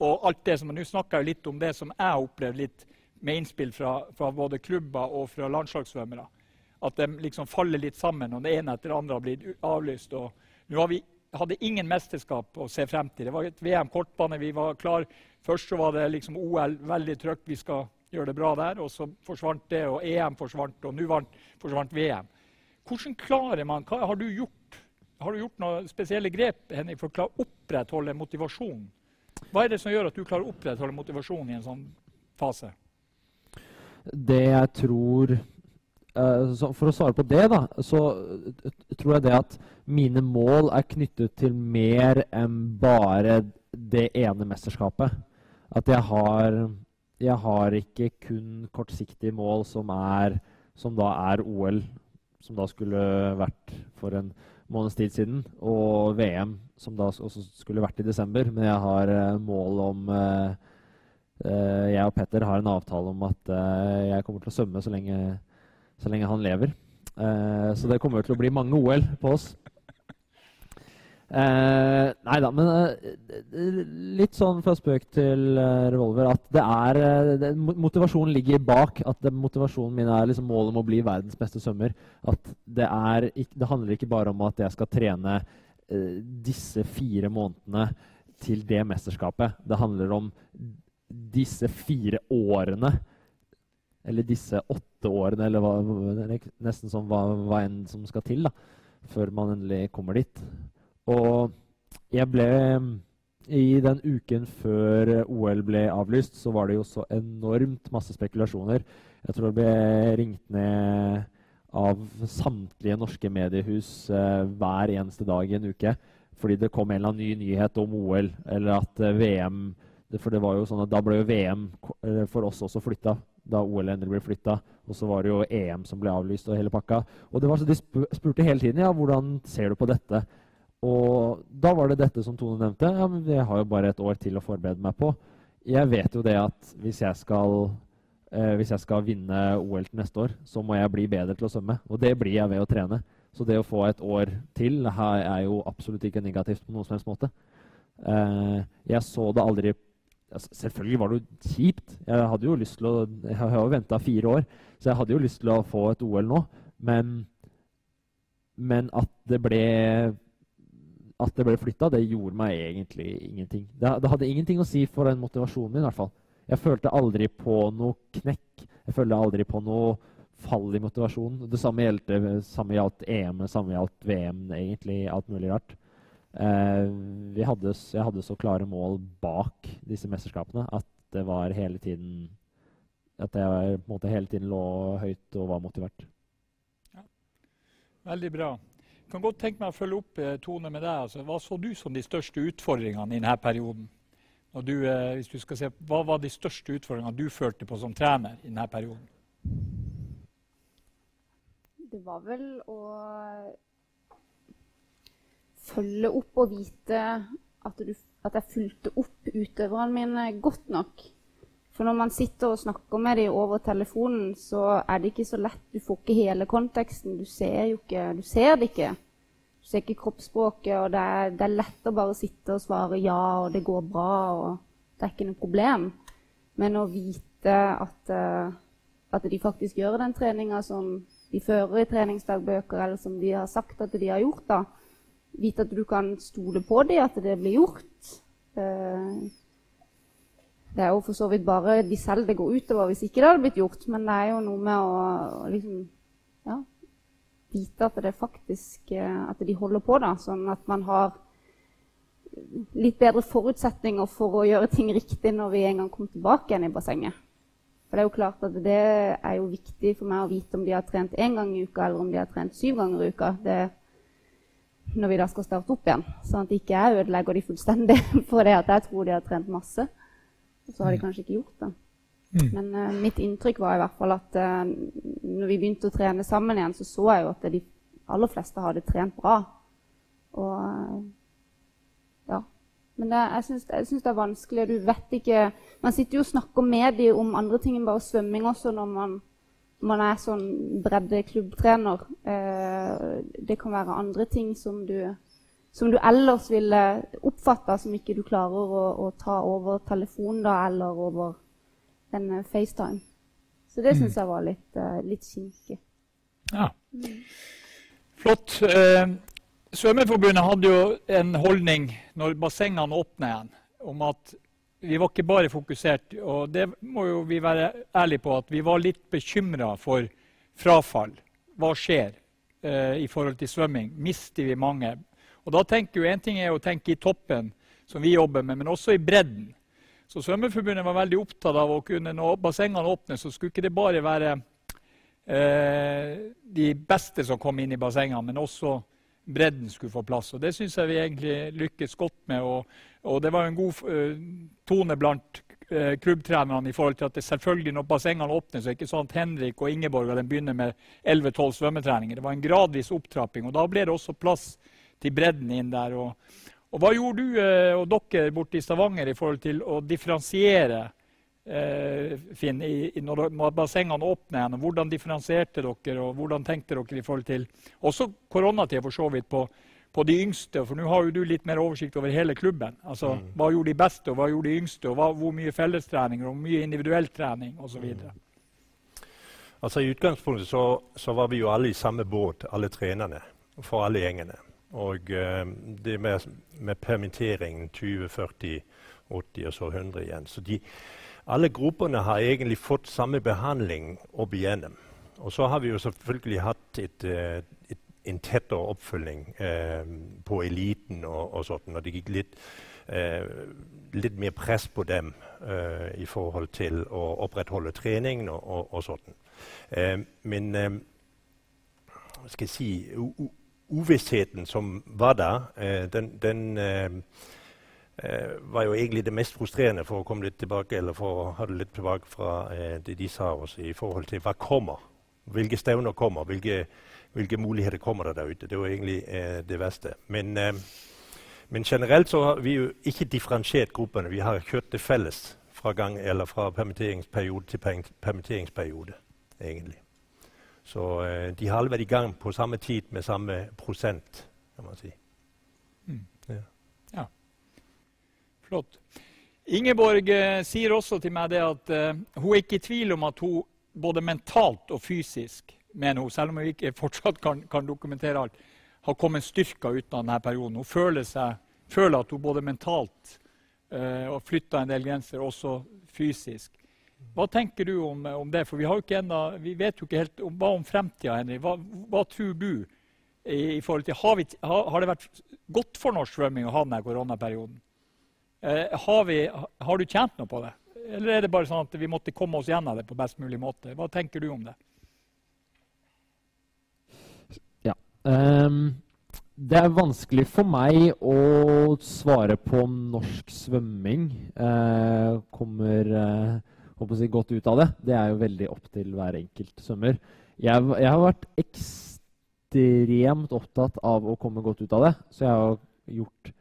og alt det som Nå snakker jeg litt om det som jeg har opplevd litt med innspill fra, fra både klubber og fra landslagssvømmere. At de liksom faller litt sammen, og det ene etter det andre har blitt avlyst. Nå har vi hadde ingen mesterskap å se frem til. Det var et VM kortbane. Vi var klar. Først så var det liksom OL, veldig trøkk. Vi skal gjøre det bra der. Og så forsvant det, og EM forsvant, og nå forsvant VM. Hvordan klarer man Hva har du gjort? Har du gjort noen spesielle grep Henrik, for å klare opprettholde motivasjonen? Hva er det som gjør at du klarer å opprettholde motivasjonen i en sånn fase? Det jeg tror For å svare på det, da, så tror jeg det at mine mål er knyttet til mer enn bare det ene mesterskapet. At jeg har, jeg har ikke kun kortsiktige mål som, er, som da er OL, som da skulle vært for en måneds tid siden, og VM, som da også skulle vært i desember. Men jeg har uh, mål om Jeg og Petter har en avtale om at jeg kommer til å svømme så lenge, så lenge han lever. så det kommer til å bli mange OL på oss. Eh, nei da, men eh, litt sånn fra spøk til eh, revolver at det er eh, det, Motivasjonen ligger bak. At det, motivasjonen min er liksom målet om å bli verdens beste svømmer. At det, er, det handler ikke bare om at jeg skal trene eh, disse fire månedene til det mesterskapet. Det handler om disse fire årene. Eller disse åtte årene, eller hva, nesten som hva, hva enn som skal til da, før man endelig kommer dit. Og jeg ble I den uken før OL ble avlyst, så var det jo så enormt masse spekulasjoner. Jeg tror det ble ringt ned av samtlige norske mediehus eh, hver eneste dag i en uke. Fordi det kom en eller annen ny nyhet om OL, eller at eh, VM For det var jo sånn at da ble jo VM eh, for oss også flytta. Da OL endelig ble flytta. Og så var det jo EM som ble avlyst og hele pakka. Og det var så de spurte hele tiden ja, hvordan ser du på dette. Og da var det dette som Tone nevnte. Ja, men jeg har jo bare et år til å forberede meg på. Jeg vet jo det at hvis jeg skal, eh, hvis jeg skal vinne OL til neste år, så må jeg bli bedre til å svømme. Og det blir jeg ved å trene. Så det å få et år til her er jo absolutt ikke negativt på noen som helst måte. Eh, jeg så det aldri altså, Selvfølgelig var det jo kjipt. Jeg hadde jo lyst til å Jeg har jo venta fire år, så jeg hadde jo lyst til å få et OL nå. Men, men at det ble at det ble flytta, det gjorde meg egentlig ingenting. Det, det, hadde ingenting å si for den motivasjonen min. i hvert fall. Jeg følte aldri på noe knekk. Jeg følte aldri på noe fall i motivasjonen. Det samme gjaldt, samme gjaldt EM, samme gjaldt VM, egentlig. Alt mulig rart. Eh, hadde, jeg hadde så klare mål bak disse mesterskapene at det var hele tiden At jeg på en måte hele tiden lå høyt og var motivert. Ja. Veldig bra Jeg kan godt tenke meg å følge opp eh, Tone med deg. Altså, hva så du som de største utfordringene i denne perioden? Du, eh, hvis du skal se, hva var de største utfordringene du følte på som trener i denne perioden? Det var vel å følge opp og vite at, du, at jeg fulgte opp utøverne mine godt nok. For når man sitter og snakker med dem over telefonen, så er det ikke så lett. Du får ikke hele konteksten. Du ser ikke Du ser det ikke. Du ser ikke kroppsspråket, og det er, det er lett å bare sitte og svare ja, og det går bra, og det er ikke noe problem. Men å vite at, uh, at de faktisk gjør den treninga som de fører i treningsdagbøker, eller som de har sagt at de har gjort, da. Vite at du kan stole på dem, at det blir gjort. Uh, det er jo for så vidt bare de selv det går utover hvis ikke det hadde blitt gjort. Men det er jo noe med å liksom, ja, vite at det faktisk eh, at de holder på, da, sånn at man har litt bedre forutsetninger for å gjøre ting riktig når vi en gang kommer tilbake igjen i bassenget. For det er jo klart at det er jo viktig for meg å vite om de har trent én gang i uka eller om de har trent syv ganger i uka. Det, når vi da skal starte opp igjen. Sånn at ikke jeg ødelegger de fullstendig for det at jeg tror de har trent masse. Og så har de mm. kanskje ikke gjort det. Mm. Men uh, mitt inntrykk var i hvert fall at uh, når vi begynte å trene sammen igjen, så så jeg jo at de aller fleste hadde trent bra. Og ja. Men det, jeg syns det er vanskelig. Du vet ikke Man sitter jo og snakker med dem om andre ting enn bare svømming også når man, man er sånn breddeklubbtrener. Eh, det kan være andre ting som du, som du ellers ville oppfatta som ikke du klarer å, å ta over telefonen da, eller over en eh, FaceTime. Så det syns mm. jeg var litt, uh, litt kinkig. Ja. Mm. Flott. Eh, Svømmeforbundet hadde jo en holdning når bassengene åpna igjen, om at vi var ikke bare fokusert Og det må jo vi være ærlige på, at vi var litt bekymra for frafall. Hva skjer eh, i forhold til svømming? Mister vi mange? Og da tenker jo En ting er å tenke i toppen, som vi jobber med, men også i bredden. Så Svømmeforbundet var veldig opptatt av å kunne, når bassengene åpne, så skulle ikke det bare være eh, de beste som kom inn i bassengene, men også bredden skulle få plass. Og Det syns jeg vi egentlig lykkes godt med. Og, og det var en god uh, tone blant uh, klubbtrenerne i forhold til at det selvfølgelig når bassengene åpner, så er det ikke sånn at Henrik og Ingeborg de begynner med 11-12 svømmetreninger. Det var en gradvis opptrapping. og Da ble det også plass til bredden inn der. Og, og Hva gjorde du uh, og dere borte i Stavanger i forhold til å differensiere Eh, Finn, i, i, når, bassengene åpner igjen. Hvordan differensierte dere, og hvordan tenkte dere i forhold til også koronatida for så vidt på, på de yngste? For nå har jo du litt mer oversikt over hele klubben. Altså, mm. Hva gjorde de beste, og hva gjorde de yngste? og hva, Hvor mye fellestrening og hvor mye individuell trening osv. Mm. Altså, I utgangspunktet så, så, var vi jo alle i samme båt, alle trenerne, for alle gjengene. Og uh, det med, med permittering 20, 40, 80 og så 100 igjen. Så de, alle gruppene har egentlig fått samme behandling opp igjennom. Og så har vi jo selvfølgelig hatt et, eh, et, en tettere oppfølging eh, på eliten og, og sånt. Og det gikk litt, eh, litt mer press på dem eh, i forhold til å opprettholde treningen og, og, og sånt. Eh, men eh, skal jeg si Uvissheten som var der, den, den var jo egentlig det mest frustrerende for å komme litt tilbake, eller for å ha det litt tilbake fra eh, det de sa oss i forhold til hva kommer. Hvilke stevner kommer, hvilke, hvilke muligheter kommer det der ute. Det var egentlig eh, det verste. Men, eh, men, generelt så har vi jo ikke differensiert gruppene. Vi har kjørt det felles fra, gang, fra permitteringsperiode til permitteringsperiode, egentlig. Så eh, de har alle vært i gang på samme tid med samme prosent, kan man si. Mm. Ja. ja. Flott. Ingeborg eh, sier også til meg det at eh, hun er ikke i tvil om at hun både mentalt og fysisk, mener hun, selv om hun ikke fortsatt kan, kan dokumentere alt, har kommet styrka ut av denne perioden. Hun føler, seg, føler at hun både mentalt eh, og flytta en del grenser, også fysisk. Hva tenker du om, om det? For vi, enda, vi, vet jo ikke helt om, hva om fremtida, Henry. Hva, hva, tror du? I, i forhold til, har, vi, har, har, det vært godt for norsk svømming å ha denne koronaperioden? Eh, har, vi, har, du tjent noe på det? Eller er det bare sånn at vi måtte komme oss gjennom det på best mulig måte? Hva tenker du om det? Ja. Um, det er vanskelig for meg å svare på om norsk svømming uh, kommer uh, si godt ut av det. Det er jo veldig opp til hver enkelt svømmer. Jeg, jeg har vært ekstremt opptatt av å komme godt ut av det, så jeg har gjort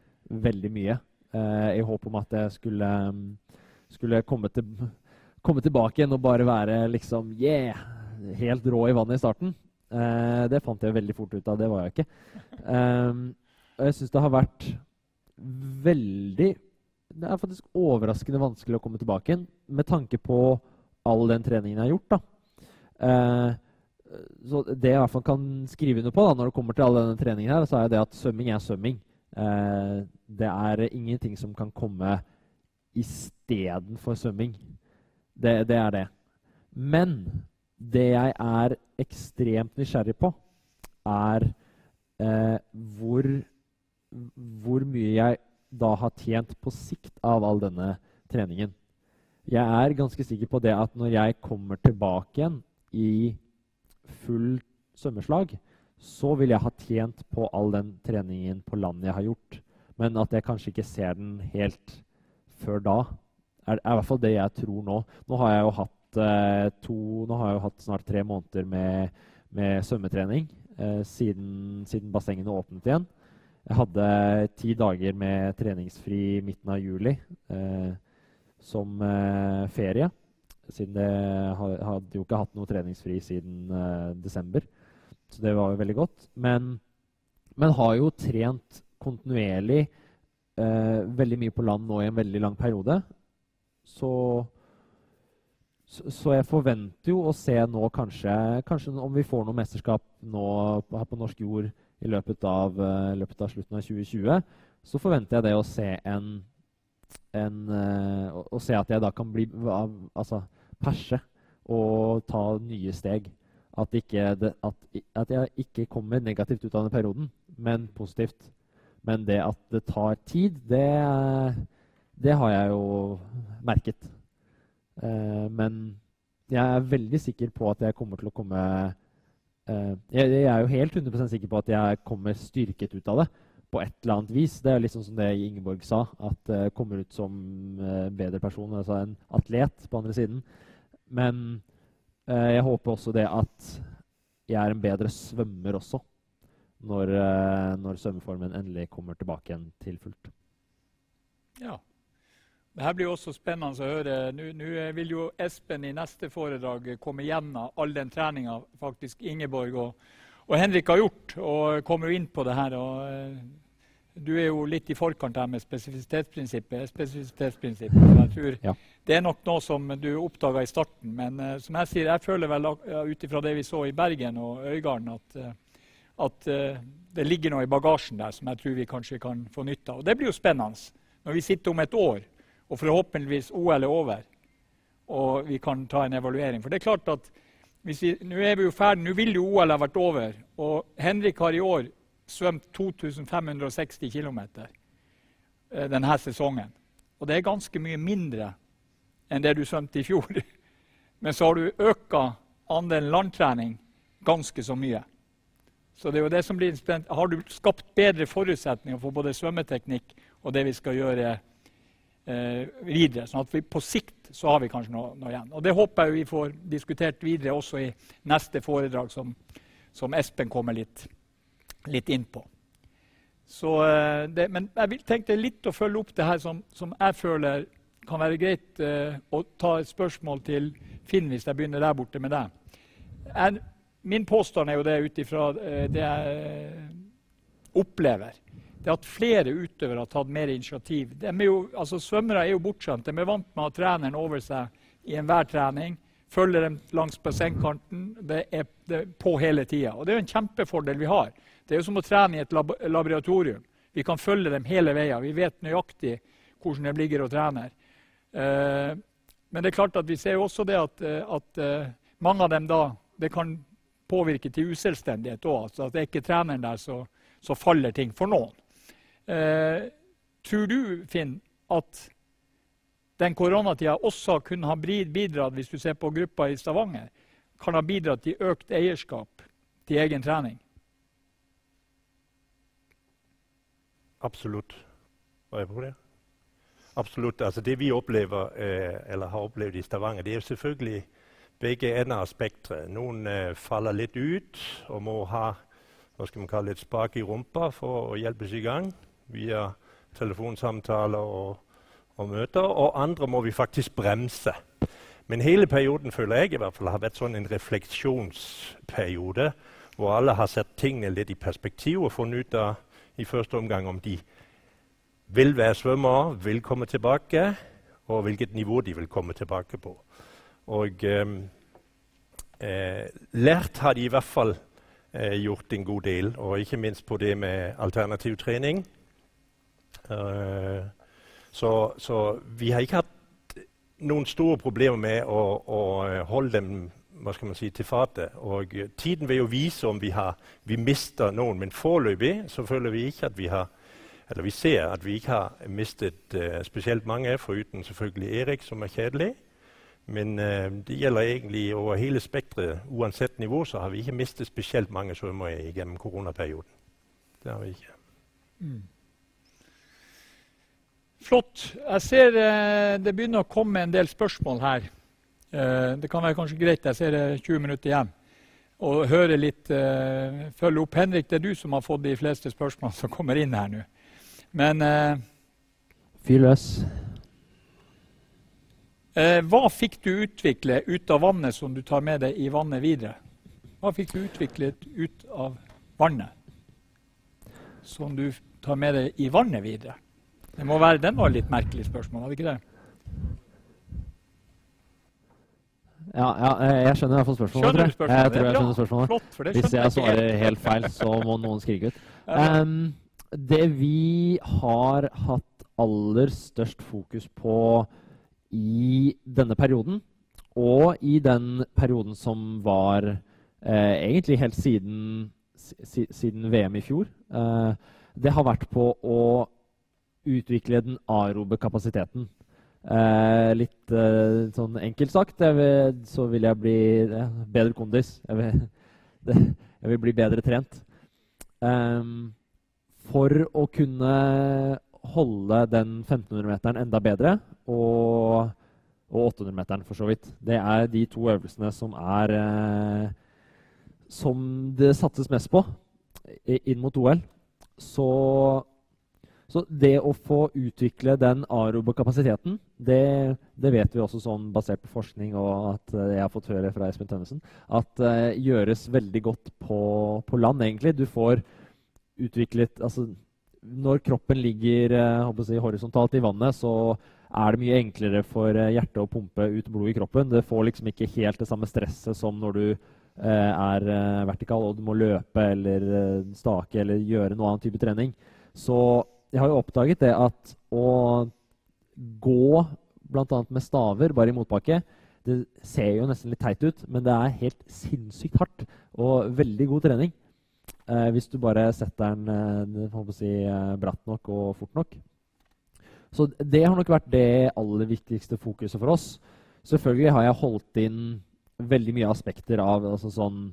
veldig mye i håp om at jeg skulle, skulle komme, til, komme, tilbake igjen og bare være liksom yeah, helt rå i vannet i starten. Uh, det fant jeg veldig fort ut av. Det var jeg ikke. Um, og jeg syns det har vært veldig Det er faktisk overraskende vanskelig å komme tilbake igjen med tanke på all den treningen jeg har gjort. da. Uh, så det jeg i hvert fall kan skrive under på da, når det kommer til all denne treningen, her, så er det at svømming er svømming. Uh, det er ingenting som kan komme istedenfor svømming. Det, det er det. Men det jeg er ekstremt nysgjerrig på, er eh, hvor, hvor mye jeg da har tjent på sikt av all denne treningen. Jeg er ganske sikker på det at når jeg kommer tilbake igjen i full svømmeslag, så vil jeg ha tjent på all den treningen på land jeg har gjort men at jeg kanskje ikke ser den helt før da. Er, er i hvert fall det jeg tror nå. Nå har jeg jo hatt, eh, to, har jeg jo hatt snart tre måneder med, med svømmetrening eh, siden, siden, bassengene åpnet igjen. Jeg hadde ti dager med treningsfri midten av juli eh, som eh, ferie. Siden jeg hadde jo ikke hatt noe treningsfri siden eh, desember. Det var jo veldig godt. Men, men har jo trent kontinuerlig eh, veldig mye på land nå i en veldig lang periode. Så, så, så, jeg forventer jo å se nå kanskje, kanskje om vi får noe mesterskap nå her på norsk jord i løpet av, uh, løpet av slutten av 2020, så forventer jeg det å se en, en uh, Å se at jeg da kan bli altså, perse og ta nye steg. At, ikke det, at, at, jeg ikke kommer negativt ut av den perioden, men positivt. Men det at det tar tid, det, det har jeg jo merket. Eh, men jeg er veldig sikker på at jeg kommer til å komme eh, jeg, jeg, er jo helt 100% sikker på at jeg kommer styrket ut av det på et eller annet vis. Det er sånn som det Ingeborg sa, at jeg uh, kommer ut som uh, bedre person, altså en atlet på andre siden. Men jeg håper også det at jeg er en bedre svømmer også når, eh, når svømmeformen endelig kommer tilbake igjen til fullt. Ja. Det her blir også spennende å høre. Nå vil jo Espen i neste foredrag komme gjennom all den treninga faktisk Ingeborg og, og, Henrik har gjort, og kommer jo inn på det her. Og, du er jo litt i forkant her med spesifisitetsprinsippet. spesifisitetsprinsippet. Jeg tror ja. Det er nok noe som du oppdaga i starten. Men uh, som jeg sier, jeg føler vel uh, ut ifra det vi så i Bergen og Øygarden, at at uh, det ligger noe i bagasjen der som jeg tror vi kanskje kan få nytte av. Og Det blir jo spennende når vi sitter om et år og forhåpentligvis OL er over og vi kan ta en evaluering. For det er klart at vi, Nå er vi jo ferdig, nå vil jo OL ha vært over. Og Henrik har i år svømt 2560 km uh, denne sesongen. Og det er ganske mye mindre enn det du svømte i fjor. Men så har du øka andelen landtrening ganske så mye. Så det er jo det som blir spent. Har du skapt bedre forutsetninger for både svømmeteknikk og det vi skal gjøre eh, videre? Sånn at vi på sikt så har vi kanskje noe, noe, igjen. Og Det håper jeg vi får diskutert videre også i neste foredrag, som, som Espen kommer litt, litt inn på. Eh, men jeg tenkte litt å følge opp det her som, som jeg føler kan være greit eh, å ta et spørsmål til Finn hvis jeg begynner der borte med deg. Min påstand er jo det ut ifra eh, det jeg eh, opplever. Det at flere utøvere har tatt mer initiativ. Er jo, altså, svømmere er jo bortskjemt. De er vant med å ha treneren over seg i enhver trening. Følger dem langs bassengkanten. Det det er på hele tida. Og det er jo en kjempefordel vi har. Det er jo som å trene i et lab laboratorium. Vi kan følge dem hele veien. Vi vet nøyaktig hvordan de ligger og trener. Eh, men det er klart at vi ser jo også det at, at uh, mange av dem da det kan påvirke til uselvstendighet òg. Altså at det er ikke treneren der, så, så faller ting for noen. Eh, tror du, Finn, at den koronatida også kunne ha bidratt, hvis du ser på gruppa i Stavanger, kan ha bidratt til økt eierskap til egen trening? Absolutt. Var jeg på det? Absolutt. Altså det vi opplever, eh, eller har opplevd i Stavanger, det er selvfølgelig begge ender av spekteret. Noen eh, faller litt ut og må ha hva skal man kalle et spak i rumpa for å hjelpes i gang via telefonsamtaler og, og, møter. Og andre må vi faktisk bremse. Men hele perioden føler jeg i hvert fall har vært sånn en refleksjonsperiode hvor alle har sett tingene litt i perspektiv og funnet ut av i første omgang om de vil være svømmere, vil komme tilbake, og hvilket nivå de vil komme tilbake på. Og ehm, eh, lært har de i hvert fall eh, gjort en god del, og ikke minst på det med alternativ trening. Eh, så, så, vi har ikke hatt noen store problemer med å, å holde dem hva skal man si, til fatet. Og tiden vil jo vise om vi, har, vi mister noen, men foreløpig så føler vi ikke at vi har eller vi ser at vi ikke har mistet uh, spesielt mange, foruten selvfølgelig Erik, som er kjedelig. Men uh, det gjelder egentlig over hele spekteret. Uansett nivå så har vi ikke mistet spesielt mange svømmere gjennom koronaperioden. Det har vi ikke. Mm. Flott. Jeg ser uh, det begynner å komme en del spørsmål her. Eh, det kan være kanskje greit. Jeg ser det 20 minutter igjen. og høre litt uh, Følge opp. Henrik, det er du som har fått de fleste spørsmålene som kommer inn her nå. Men uh, Fyr løs. Hva fikk du utvikle ut av vannet som du tar med deg i vannet videre? Hva fikk du utviklet ut av vannet som du tar med deg i vannet videre? Det må være, Den var et litt merkelig spørsmål, hadde ikke det? Ja, ja, jeg skjønner i hvert fall spørsmålet. Skjønner du spørsmålet? Jeg tror jeg skjønner spørsmålet. Flott, for det Hvis jeg svarer helt feil, så må noen skrike ut. Um, det vi har hatt aller størst fokus på i denne perioden, og i den perioden som var eh, egentlig helt siden, siden, VM i fjor, eh, det har vært på å utvikle den aerobe kapasiteten. Eh, litt eh, sånn enkelt sagt vil, så vil jeg bli eh, bedre kondis. Jeg vil, det, jeg vil, bli bedre trent. Um, for å kunne holde den 1500-meteren enda bedre, og, og 800-meteren for så vidt. Det er de to øvelsene som er eh, Som det satses mest på inn mot OL. Så så det å få utvikle den aerobe kapasiteten, det, det, vet vi også sånn basert på forskning og at uh, jeg har fått høre fra Espen Tønnesen, at uh, gjøres veldig godt på, på, land, egentlig. Du får utviklet altså, Når kroppen ligger uh, si, horisontalt i vannet, så er det mye enklere for hjertet å pumpe ut blod i kroppen. Det får liksom ikke helt det samme stresset som når du er vertikal og du må løpe eller stake eller gjøre noe annen type trening. Så jeg har jo oppdaget det at å gå bl.a. med staver bare i motbakke Det ser jo nesten litt teit ut, men det er helt sinnssykt hardt og veldig god trening. Eh, hvis du bare setter den eh, si, eh, bratt nok og fort nok. Så det har nok vært det aller viktigste fokuset for oss. Selvfølgelig har jeg holdt inn veldig mye aspekter av altså sånn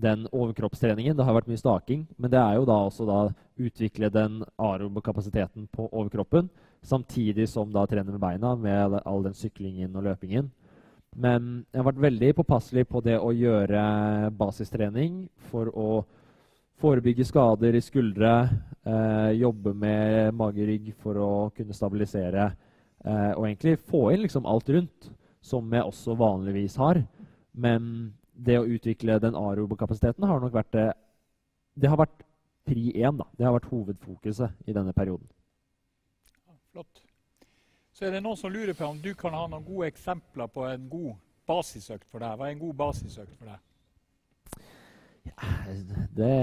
den overkroppstreningen. Det har vært mye staking, men det er jo da også da utvikle den aerobekapasiteten på overkroppen, samtidig som da trene med beina med all den syklingen og løpingen. Men jeg har vært veldig påpasselig på det å gjøre basistrening for å forebygge skader i skuldre, eh, jobbe med mage-rygg for å kunne stabilisere, eh, og egentlig få inn liksom alt rundt, som jeg også vanligvis har. Men det å utvikle den aerobokapasiteten har nok vært det Det har vært pri 1. Da. Det har vært hovedfokuset i denne perioden. Ja, flott. Så er det noen som lurer på om du kan ha noen gode eksempler på en god basisøkt for deg. Hva er en god basisøkt for deg? Ja, det,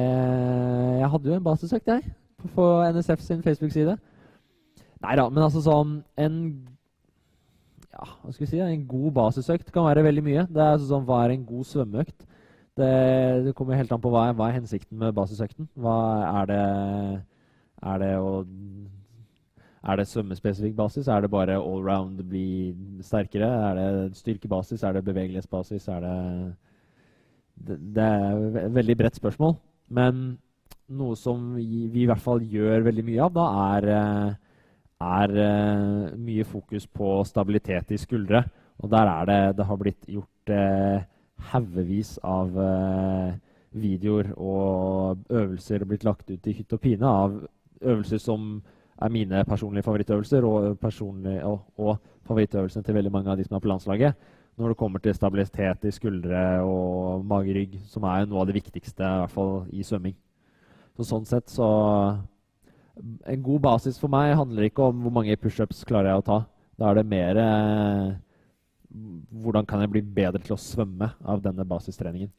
jeg hadde jo en basisøkt, jeg, på NSF sin Facebook-side. Nei da, men altså sånn En ja, hva skal vi si, en god basisøkt kan være veldig mye. Det er sånn, Hva er en god svømmeøkt? Det, det kommer helt an på hva, hva er hensikten med basisøkten. Hva er det Er det å er det svømmespesifikk basis? Er det bare allround bli sterkere? Er det styrkebasis? Er det bevegelighetsbasis? Er det, det Det er et veldig bredt spørsmål. Men noe som vi, vi, i hvert fall gjør veldig mye av, da er eh, er uh, mye fokus på stabilitet i skuldre. Og der er det Det har blitt gjort uh, haugevis av uh, videoer og øvelser blitt lagt ut i hytt og pine av øvelser som er mine personlige favorittøvelser, og, personlige, og, og favorittøvelsene til veldig mange av de som er på landslaget. Når det kommer til stabilitet i skuldre og mage-rygg, som er noe av det viktigste i hvert fall i svømming. Så sånn sett så en god basis for meg handler ikke om hvor mange pushups klarer jeg å ta. Da er det mer eh, hvordan kan jeg bli bedre til å svømme av denne basistreningen.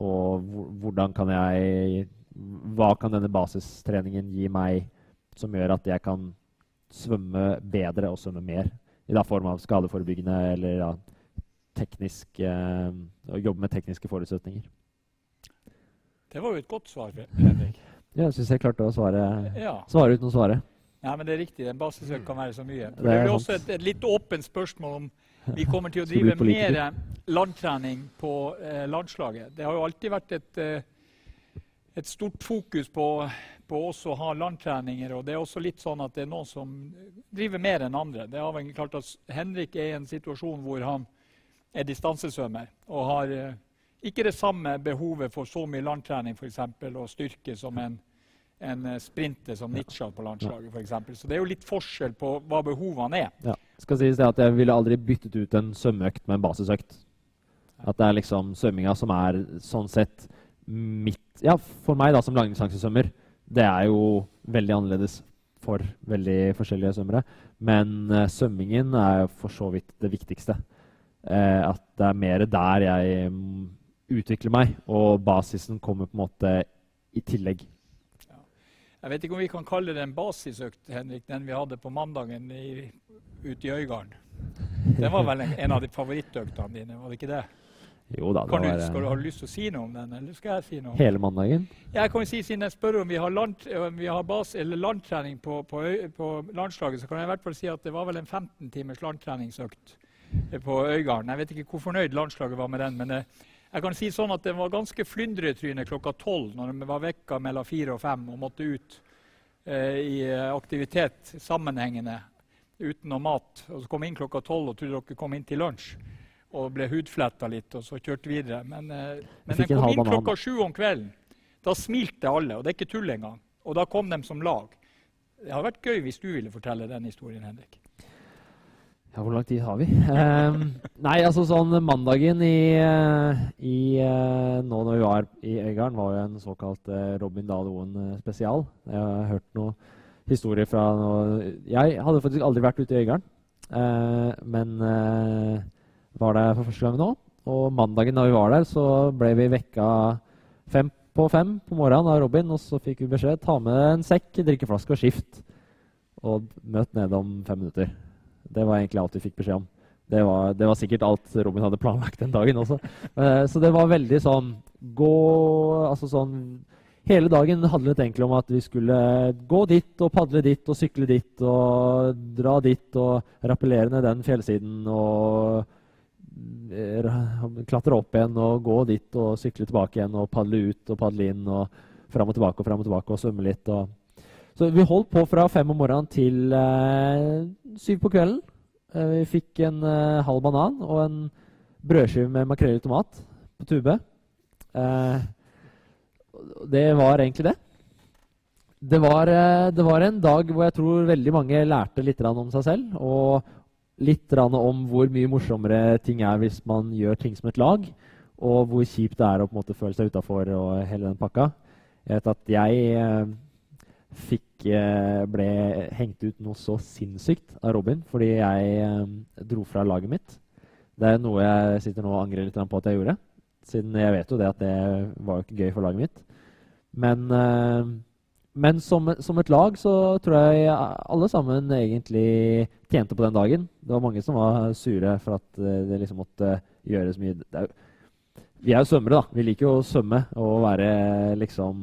Og hvordan kan jeg Hva kan denne basistreningen gi meg som gjør at jeg kan svømme bedre og svømme mer? I da form av skadeforebyggende eller ja, teknisk eh, Å jobbe med tekniske forutsetninger. Det var jo et godt svar, Fredrik. Jeg syns jeg klarte å svare, ja. svare uten å svare. Ja, men det er riktig. En basisøk kan være så mye. Det, blir også et, et, litt åpent spørsmål om vi kommer til å drive mer landtrening på eh, landslaget. Det har jo alltid vært et, eh, et stort fokus på, på også å ha landtreninger. Og det er også litt sånn at det er noen som driver mer enn andre. Det er klart at Henrik er i en situasjon hvor han er distansesvømmer og har eh, ikke det samme behovet for så mye landtrening for eksempel, og styrke som en, en eh, sprinter som Nitsja på landslaget. For eksempel. så det er jo litt forskjell på hva behovene er. Ja. Skal sies det at Jeg ville aldri byttet ut en svømmeøkt med en basisøkt. At det er liksom svømminga som er sånn sett mitt Ja, for meg da som langdistansesvømmer, det er jo veldig annerledes for veldig forskjellige svømmere. Men uh, svømmingen er for så vidt det viktigste. Uh, at det er mer der jeg utvikler meg, og basisen kommer på en måte i tillegg. Ja. Jeg vet ikke om vi kan kalle det en basisøkt, Henrik, den vi hadde på mandagen i, ute i Øygarden. Den var vel en, en av de favorittøktene dine, var det ikke det? Jo da, det var, du, skal du ha lyst til å si noe om den, eller skal jeg si noe? Hele mandagen? Jeg kan si, Siden jeg spør om vi har, land, vi har bas, landtrening på, på, på, landslaget, så kan jeg i hvert fall si at det var vel en 15 timers landtreningsøkt på Øygarden. Jeg vet ikke hvor fornøyd landslaget var med den, men det, jeg kan si sånn at det var ganske flyndretryne klokka tolv når de var vekka mellom fire og fem og måtte ut eh, i aktivitet sammenhengende uten noe mat. Og så kom inn klokka tolv og trodde dere kom inn til lunsj og ble hudfletta litt, og så kjørte videre. Men, eh, men den kom inn klokka sju om kvelden. Da smilte alle, og det er ikke tull engang. Og da kom de som lag. Det hadde vært gøy hvis du ville fortelle den historien, Henrik. Ja, hvor lang tid har vi? Um, nei, altså sånn mandagen i, eh, i uh, Nå når vi var i Øygarden, var jo en såkalt uh, Robin Dahl Oen spesial. Jeg har hørt noen historier fra noe Jeg hadde faktisk aldri vært ute i Øygarden, uh, men var der for første gang nå. Og mandagen da vi var der, så ble vi vekka fem på fem på morgenen av Robin. Og så fikk vi beskjed ta med en sekk, drikkeflaske og skift. Og møt nede om fem minutter. Det var egentlig alt vi fikk beskjed om. Det var, det var sikkert alt Robin hadde planlagt den dagen også. Uh, så det var veldig sånn gå Altså sånn Hele dagen handlet egentlig om at vi skulle gå dit og padle dit og sykle dit og dra dit og rappellere ned den fjellsiden og klatre opp igjen og gå dit og sykle tilbake igjen og padle ut og padle inn og fram og tilbake og fram og tilbake og svømme litt. Og. Så vi holdt på fra fem om morgenen til eh, syv på kvelden. Eh, vi fikk en eh, halv banan og en brødskive med makrell i tomat på tube. Eh, det var egentlig det. Det var, eh, det var, en dag hvor jeg tror veldig mange lærte litt om seg selv. Og litt om hvor mye morsommere ting er hvis man gjør ting som et lag, og hvor kjipt det er å på en måte føle seg utafor og hele den pakka. Jeg vet at jeg eh, fikk, eh, ble hengt ut noe så sinnssykt av Robin fordi jeg eh, dro fra laget mitt. Det er noe jeg sitter nå og angrer litt på at jeg gjorde. Siden jeg vet jo det at det var ikke gøy for laget mitt. Men eh, men som, som, et lag så tror jeg alle sammen egentlig tjente på den dagen. Det var mange som var sure for at det liksom måtte gjøres mye Vi er jo svømmere, da. Vi liker jo å svømme og være liksom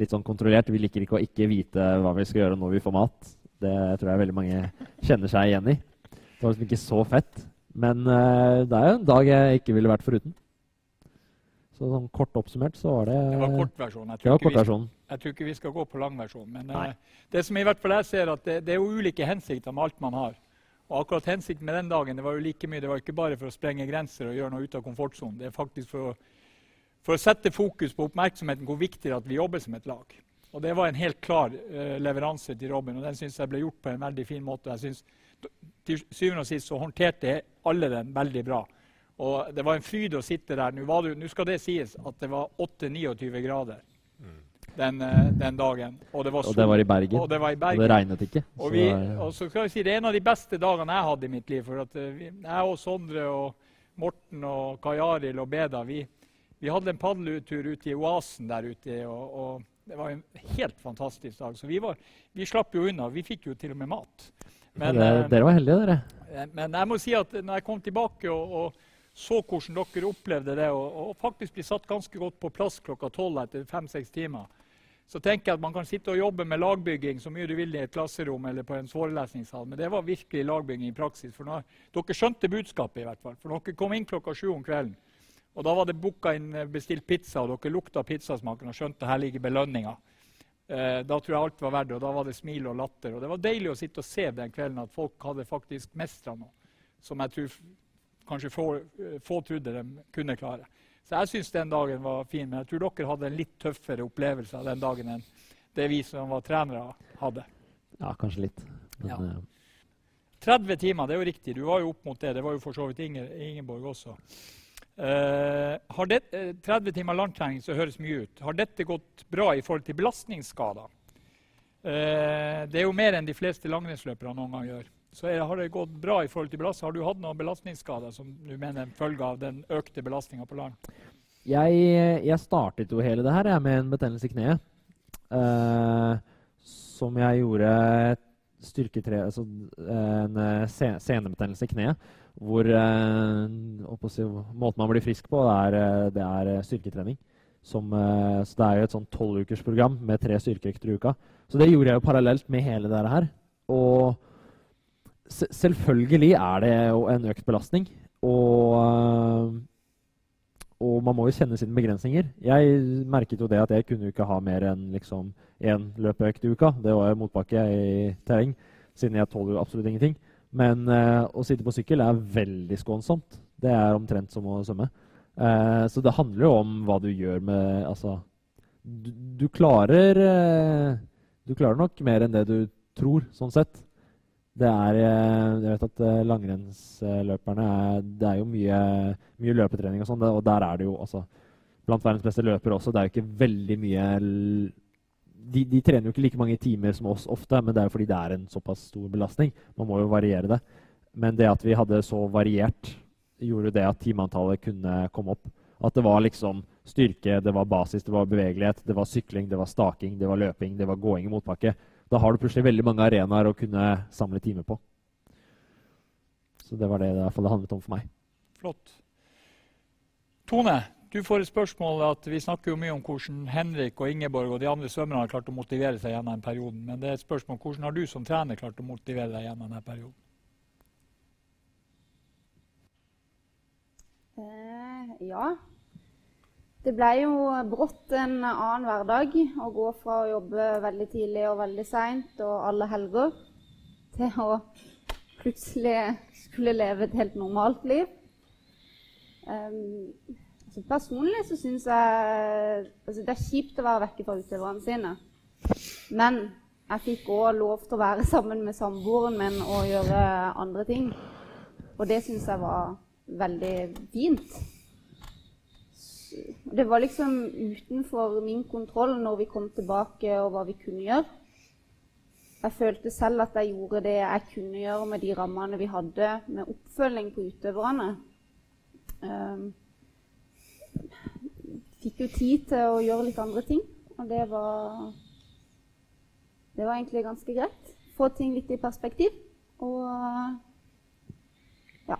litt sånn kontrollert. Vi liker ikke å ikke vite hva vi skal gjøre når vi får mat. Det tror jeg veldig mange kjenner seg igjen i. Det var liksom ikke så fett. Men uh, det er jo en dag jeg ikke ville vært foruten. Så sånn kort oppsummert så var det Det var kortversjonen. Jeg, tror kort jeg tror ikke vi skal gå på langversjonen. Men uh, det som i hvert fall jeg ser, at det, det er jo ulike hensikter med alt man har. Og akkurat hensikten med den dagen det var jo like mye, det var ikke bare for å sprenge grenser og gjøre noe ut av komfortsonen. Det er faktisk for å, for å, sette fokus på oppmerksomheten hvor viktig det er at vi jobber som et lag. Og Det var en helt klar uh, leveranse til Robin, og den syns jeg ble gjort på en veldig fin måte. Jeg synes, Til syvende og sist så håndterte alle den veldig bra. Og det var en fryd å sitte der. Nå skal det sies at det var 8-29 grader den, uh, den, dagen. Og det, var sol, og det var i Bergen. Og det, var i Bergen. Og det regnet ikke. Og, vi, og, så skal jeg si, Det er en av de beste dagene jeg hadde i mitt liv. for at uh, vi, Jeg og Sondre og Morten og Kai Arild og Beda vi, vi, hadde en padletur ute i oasen der ute. og, og det var en helt fantastisk dag. Så vi, var, vi slapp jo unna. Vi fikk jo til og med mat. Men, det, eh, dere var heldige, dere. Men jeg må si at når jeg kom tilbake og, og så hvordan dere opplevde det, og, og faktisk ble satt ganske godt på plass klokka tolv etter fem-seks timer, så tenker jeg at man kan sitte og jobbe med lagbygging så mye du vil i et klasserom eller på en forelesningssal, men det var virkelig lagbygging i praksis. For når, dere skjønte budskapet, i hvert fall. For dere kom inn klokka sju om kvelden. Og da var det booka inn eh, bestilt pizza, og dere lukta pizzasmaken og skjønte her ligger belønninga. Eh, da tror jeg alt var verdt det, og da var det smil og latter. Og det var deilig å sitte og se den kvelden at folk hadde faktisk mestra noe som jeg tror kanskje få, få trodde de kunne klare. Så jeg syns den dagen var fin. Men jeg tror dere hadde en litt tøffere opplevelse av den dagen enn det vi som var trenere, hadde. Ja, kanskje litt. Men, Ja. eh, 30 timer, det er jo riktig. Du var jo opp mot det. Det var jo for så vidt Inger, Ingeborg også. Eh, har det, eh, 30 timer landtrening så høres mye ut. Har dette gått bra i forhold til belastningsskader? Eh, det er jo mer enn de fleste langrennsløpere noen gang gjør. Så er, har det gått bra i forhold til belastning? Har du hatt noen belastningsskader som du mener er en følge av den økte belastninga på land? Jeg, jeg startet jo hele det her jeg, med en betennelse i kneet. Uh, som jeg gjorde styrketre... Altså en eh, senebetennelse i kneet. Hvor eh, si, måten man blir frisk på, det er, eh, det er eh, styrketrening. Som, så det er jo et sånn tolvukersprogram med tre styrkeøkter i uka. Så det gjorde jeg jo parallelt med hele det her. Og se- selvfølgelig er det jo en økt belastning. Og og man må jo kjenne sine begrensninger. Jeg merket jo det at jeg kunne ikke ha mer enn liksom én løpeøkt i uka. Det var jo motbakke i terreng, siden jeg tåler absolutt ingenting. Men uh, å sitte på sykkel er veldig skånsomt. Det er omtrent som å svømme. Uh, så det handler jo om hva du gjør med Altså Du, du klarer uh, Du klarer nok mer enn det du tror, sånn sett. Det er Jeg vet at langrennsløperne er Det er jo mye, mye løpetrening og sånn, og der er det jo altså Blant verdens beste løpere også. Det er jo ikke veldig mye de, de trener jo ikke like mange timer som oss ofte, men det er jo fordi det er en såpass stor belastning. Man må jo variere det. Men det at vi hadde så variert, gjorde det at timeantallet kunne komme opp. At det var liksom styrke, det var basis, det var bevegelighet, det var sykling, det var staking, det var løping, det var gåing i motbakke. Da har du plutselig veldig mange arenaer å kunne samle timer på. Så det var det det, handlet om for meg. Flott. Tone, du får et spørsmål at vi snakker jo mye om hvordan Henrik og Ingeborg og de andre svømmerne har klart å motivere seg gjennom den perioden. Men det er et spørsmål hvordan har du som trener klart å motivere deg gjennom denne perioden? Eh, ja. Det ble jo brått en annen hverdag å gå fra å jobbe veldig tidlig og veldig seint og alle helger til å plutselig skulle leve et helt normalt liv. Um, altså personlig så syns jeg altså Det er kjipt å være vekke fra utøverne sine. Men jeg fikk òg lov til å være sammen med samboeren min og gjøre andre ting. Og det syns jeg var veldig fint. Det var liksom utenfor min kontroll når vi kom tilbake og hva vi kunne gjøre. Jeg følte selv at jeg gjorde det jeg kunne gjøre med de rammene vi hadde med oppfølging på utøverne. Um, fikk jo tid til å gjøre litt andre ting, og det var Det var egentlig ganske greit. Få ting litt i perspektiv. Og ja.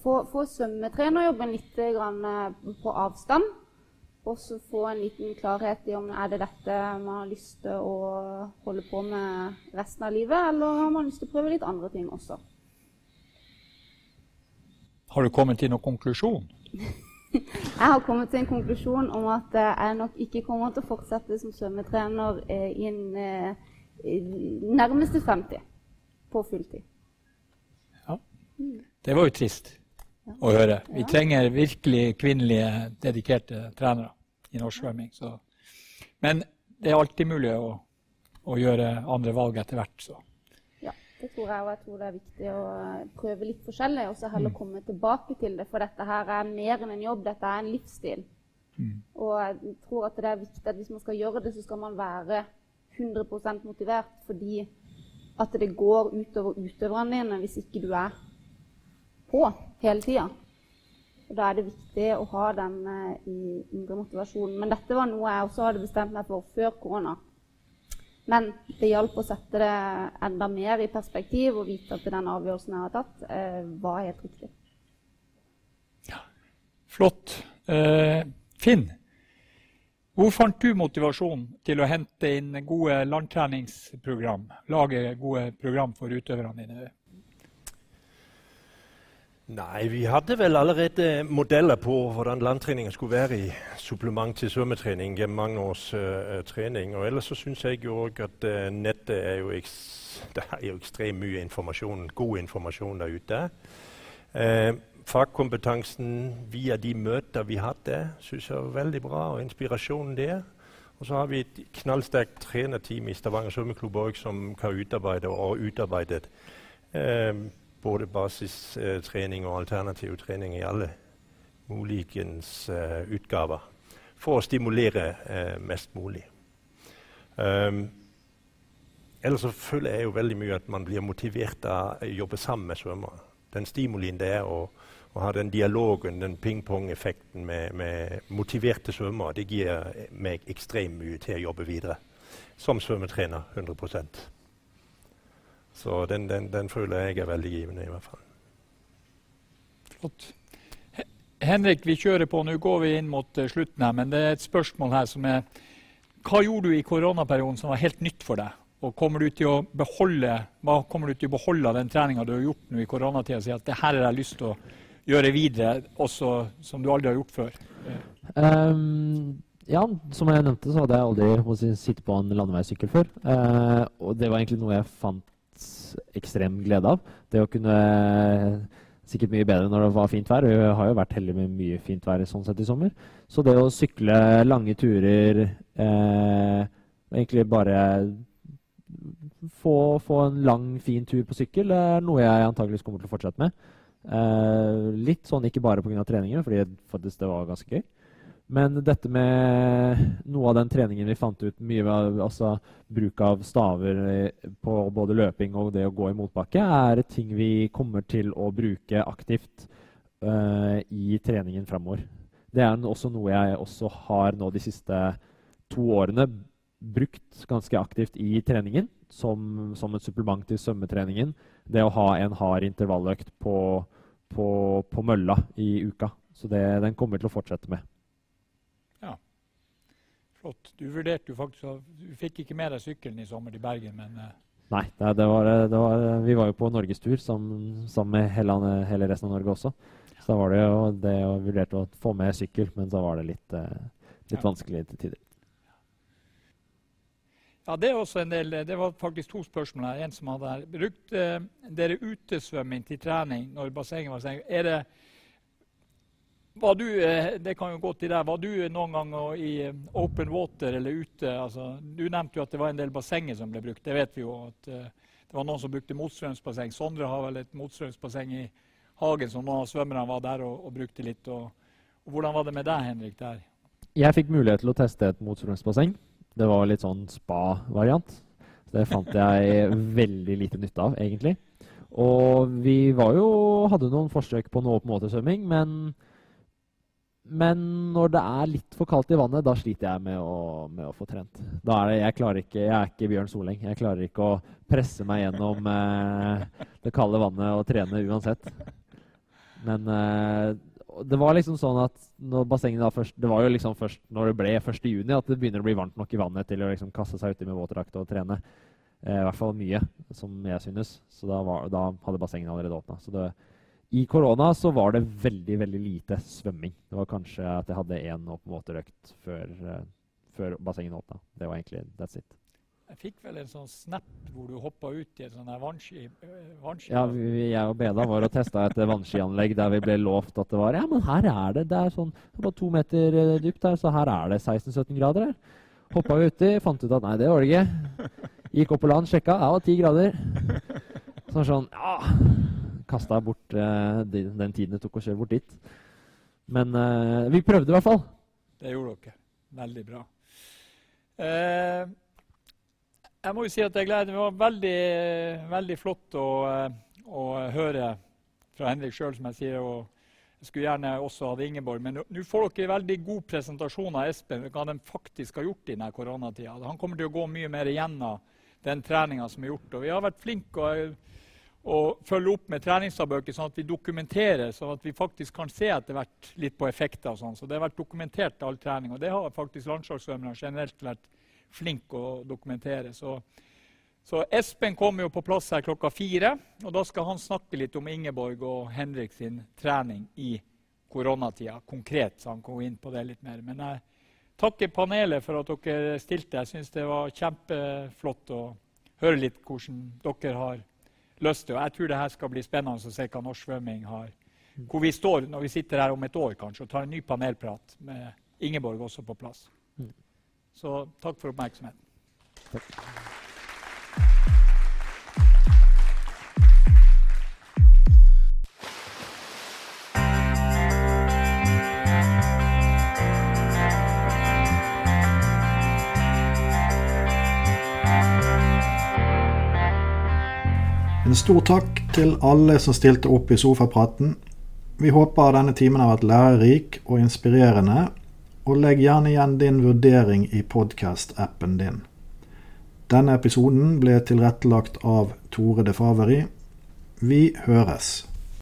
Få, få svømmetrenerjobben litt grann eh, på avstand. Og så få en liten klarhet i om er det dette man har lyst til å holde på med resten av livet, eller har man lyst til å prøve litt andre ting også. Har du kommet til noen konklusjon? Jeg har kommet til en konklusjon om at eh, jeg nok ikke kommer til å fortsette som svømmetrener i innen eh, nærmeste fremtid. På fulltid. Ja. Det var jo trist å høre. Vi trenger virkelig kvinnelige, dedikerte trenere i norsk svømming. Men det er alltid mulig å, å gjøre andre valg etter hvert. Så. Det tror jeg, og jeg tror det er viktig å prøve litt forskjellig, og så heller komme tilbake til det. For dette her er mer enn en jobb, dette er en livsstil. Og jeg tror at det er viktig at hvis man skal gjøre det, så skal man være 100% motivert, fordi at det går utover utøverne dine hvis ikke du er på hele tida. Og Da er det viktig å ha den eh, i indre motivasjonen. Men dette var noe jeg også hadde bestemt meg for før korona. Men det hjalp å sette det enda mer i perspektiv og vite at den avgjørelsen jeg har tatt, eh, var helt riktig. Flott. Eh, Finn, hvor fant du motivasjon til å hente inn gode landtreningsprogram? Lage gode program for utøverne dine? Nei, vi hadde vel allerede modeller på hvordan landtreningen skulle være i supplement til svømmetrening gjennom mange års uh, trening. Og ellers så syns jeg òg at uh, nettet er jo, jo ekstremt mye informasjon, god informasjon der ute. Uh, fagkompetansen via de møter vi hadde, syns jeg var veldig bra, og inspirasjonen der. Og så har vi et knallsterkt trenerteam i Stavanger svømmeklubb som kan utarbeide og utarbeidet eh, både basistrening og alternativ trening i alle muligens eh, utgaver for å stimulere eh, mest mulig. Um, ellers så føler jeg jo veldig mye at man blir motivert av å jobbe sammen med svømmere. Den stimulien det er å, å ha den dialogen, den ping-pong-effekten med, med, motiverte svømmere, det gir meg ekstremt mye til å jobbe videre som svømmetrener. 100 Så den, den, den føler jeg er veldig givende, i hvert fall. Flott. Henrik, vi kjører på. Nå går vi inn mot uh, slutten her, men det er et spørsmål her som er Hva gjorde du i koronaperioden som var helt nytt for deg? Og kommer du til å beholde, hva kommer du til å beholde den treninga du har gjort nå i koronatida? Si at det her har jeg lyst til å gjøre videre, også som du aldri har gjort før? Um, ja, som jeg nevnte, så hadde jeg aldri sittet på en landeveissykkel før. Uh, og det var egentlig noe jeg fant ekstrem glede av. Det å kunne sikkert mye bedre når det var fint vær. Vi har jo vært heldige med mye fint vær sånn sett i sommer. Så det å sykle lange turer eh, Egentlig bare få, få, en lang, fin tur på sykkel er noe jeg antakeligvis kommer til å fortsette med. Eh, litt sånn ikke bare pga. treningen, fordi faktisk det var ganske gøy. Men dette med noe av den treningen vi fant ut, mye av altså, bruk av staver på både løping og det å gå i motbakke, er ting vi kommer til å bruke aktivt uh, i treningen framover. Det er også noe jeg også har nå de siste to årene brukt ganske aktivt i treningen som, som et supplement til svømmetreningen. Det å ha en hard intervalløkt på, på, på mølla i uka. Så det, den kommer vi til å fortsette med. Flott. Du vurderte jo faktisk Du fikk ikke med deg sykkelen i sommer til Bergen, men uh... Nei, det, det, var, det, var, vi var jo på norgestur sammen, sammen med hele, hele, resten av Norge også. Så da var det jo det å vurderte å få med sykkel, men så var det litt, litt ja. vanskelig til tider. Ja, Det er også en del, det var faktisk to spørsmål her. En som hadde her. Brukte dere utesvømming til trening når bassenget var stengt? Var du, eh, det kan jo gå til der, var du noen gang i eh, open water eller ute? Altså, du nevnte jo at det var en del bassenger som ble brukt. Det vet vi jo. at uh, Det var noen som brukte motstrømsbasseng. Sondre har vel et motstrømsbasseng i hagen som noen av svømmerne var der og, og brukte litt. Og, og hvordan var det med deg, Henrik? der? Jeg fikk mulighet til å teste et motstrømsbasseng. Det var litt sånn spa-variant. Det fant jeg veldig lite nytte av, egentlig. Og vi var jo, hadde noen forsøk på noe open måte svømming, men men når det er litt for kaldt i vannet, da sliter jeg med å, med å få trent. Da er det, jeg, ikke, jeg er ikke Bjørn Soleng. Jeg klarer ikke å presse meg gjennom eh, det kalde vannet og trene uansett. Men eh, det var liksom sånn at når bassenget da først Det var jo liksom først når det ble 1. juni at det begynner å bli varmt nok i vannet til å liksom kaste seg uti med våtdrakt og trene. Eh, I hvert fall mye, som jeg synes. Så da, var, da hadde bassenget allerede åpna. I korona så var det veldig veldig lite svømming. Det var kanskje at jeg hadde én oppmåterøkt før, uh, før bassenget åpna. Det var egentlig that's it. Jeg fikk vel en sånn snap hvor du hoppa ut i et sånt vannski. Eh, vannski. Ja, vi, jeg og Beda var og testa et vannskianlegg der vi ble lovt at det var Ja, men her er det. Det er sånn det var to meter eh, dypt her, så her er det 16-17 grader her. Hoppa uti, fant ut at nei, det var det ikke. Gikk opp på land, sjekka. Det var ti grader. Sånn sånn Ja kasta bort uh, den tiden det tok å kjøre bort dit. Men uh, vi prøvde i hvert fall. Det gjorde dere. Veldig bra. Uh, jeg må jo si at jeg gleder meg. Det var veldig, veldig flott å, å høre fra Henrik sjøl, som jeg sier. og jeg skulle gjerne også hatt Ingeborg. Men nå får dere veldig god presentasjon av Espen hva de faktisk har gjort i denne koronatida. Han kommer til å gå mye mer igjennom den treninga som er gjort. Og vi har vært flinke. og og følge opp med treningsdagbøker, sånn at vi dokumenterer, sånn at vi faktisk kan se etter hvert litt på effekter. og sånn. Så det har vært dokumentert all trening, og det har faktisk landslagssvømmerne generelt vært flinke å dokumentere. Så, så, Espen kommer jo på plass her klokka fire, og da skal han snakke litt om Ingeborg og Henrik sin trening i koronatida, konkret, så han kan gå inn på det litt mer. Men jeg takker panelet for at dere stilte. Jeg syns det var kjempeflott å høre litt hvordan dere har lyst til. Og jeg tror det her skal bli spennende å se hva norsk svømming har hvor vi står når vi sitter her om et år kanskje, og tar en ny panelprat med Ingeborg også på plass. Mm. Så takk for oppmerksomheten. En stor takk til alle som stilte opp i sofapraten. Vi håper denne timen har vært lærerik og inspirerende, og legg gjerne igjen din vurdering i podkast-appen din. Denne episoden ble tilrettelagt av Tore de Faveri. Vi høres.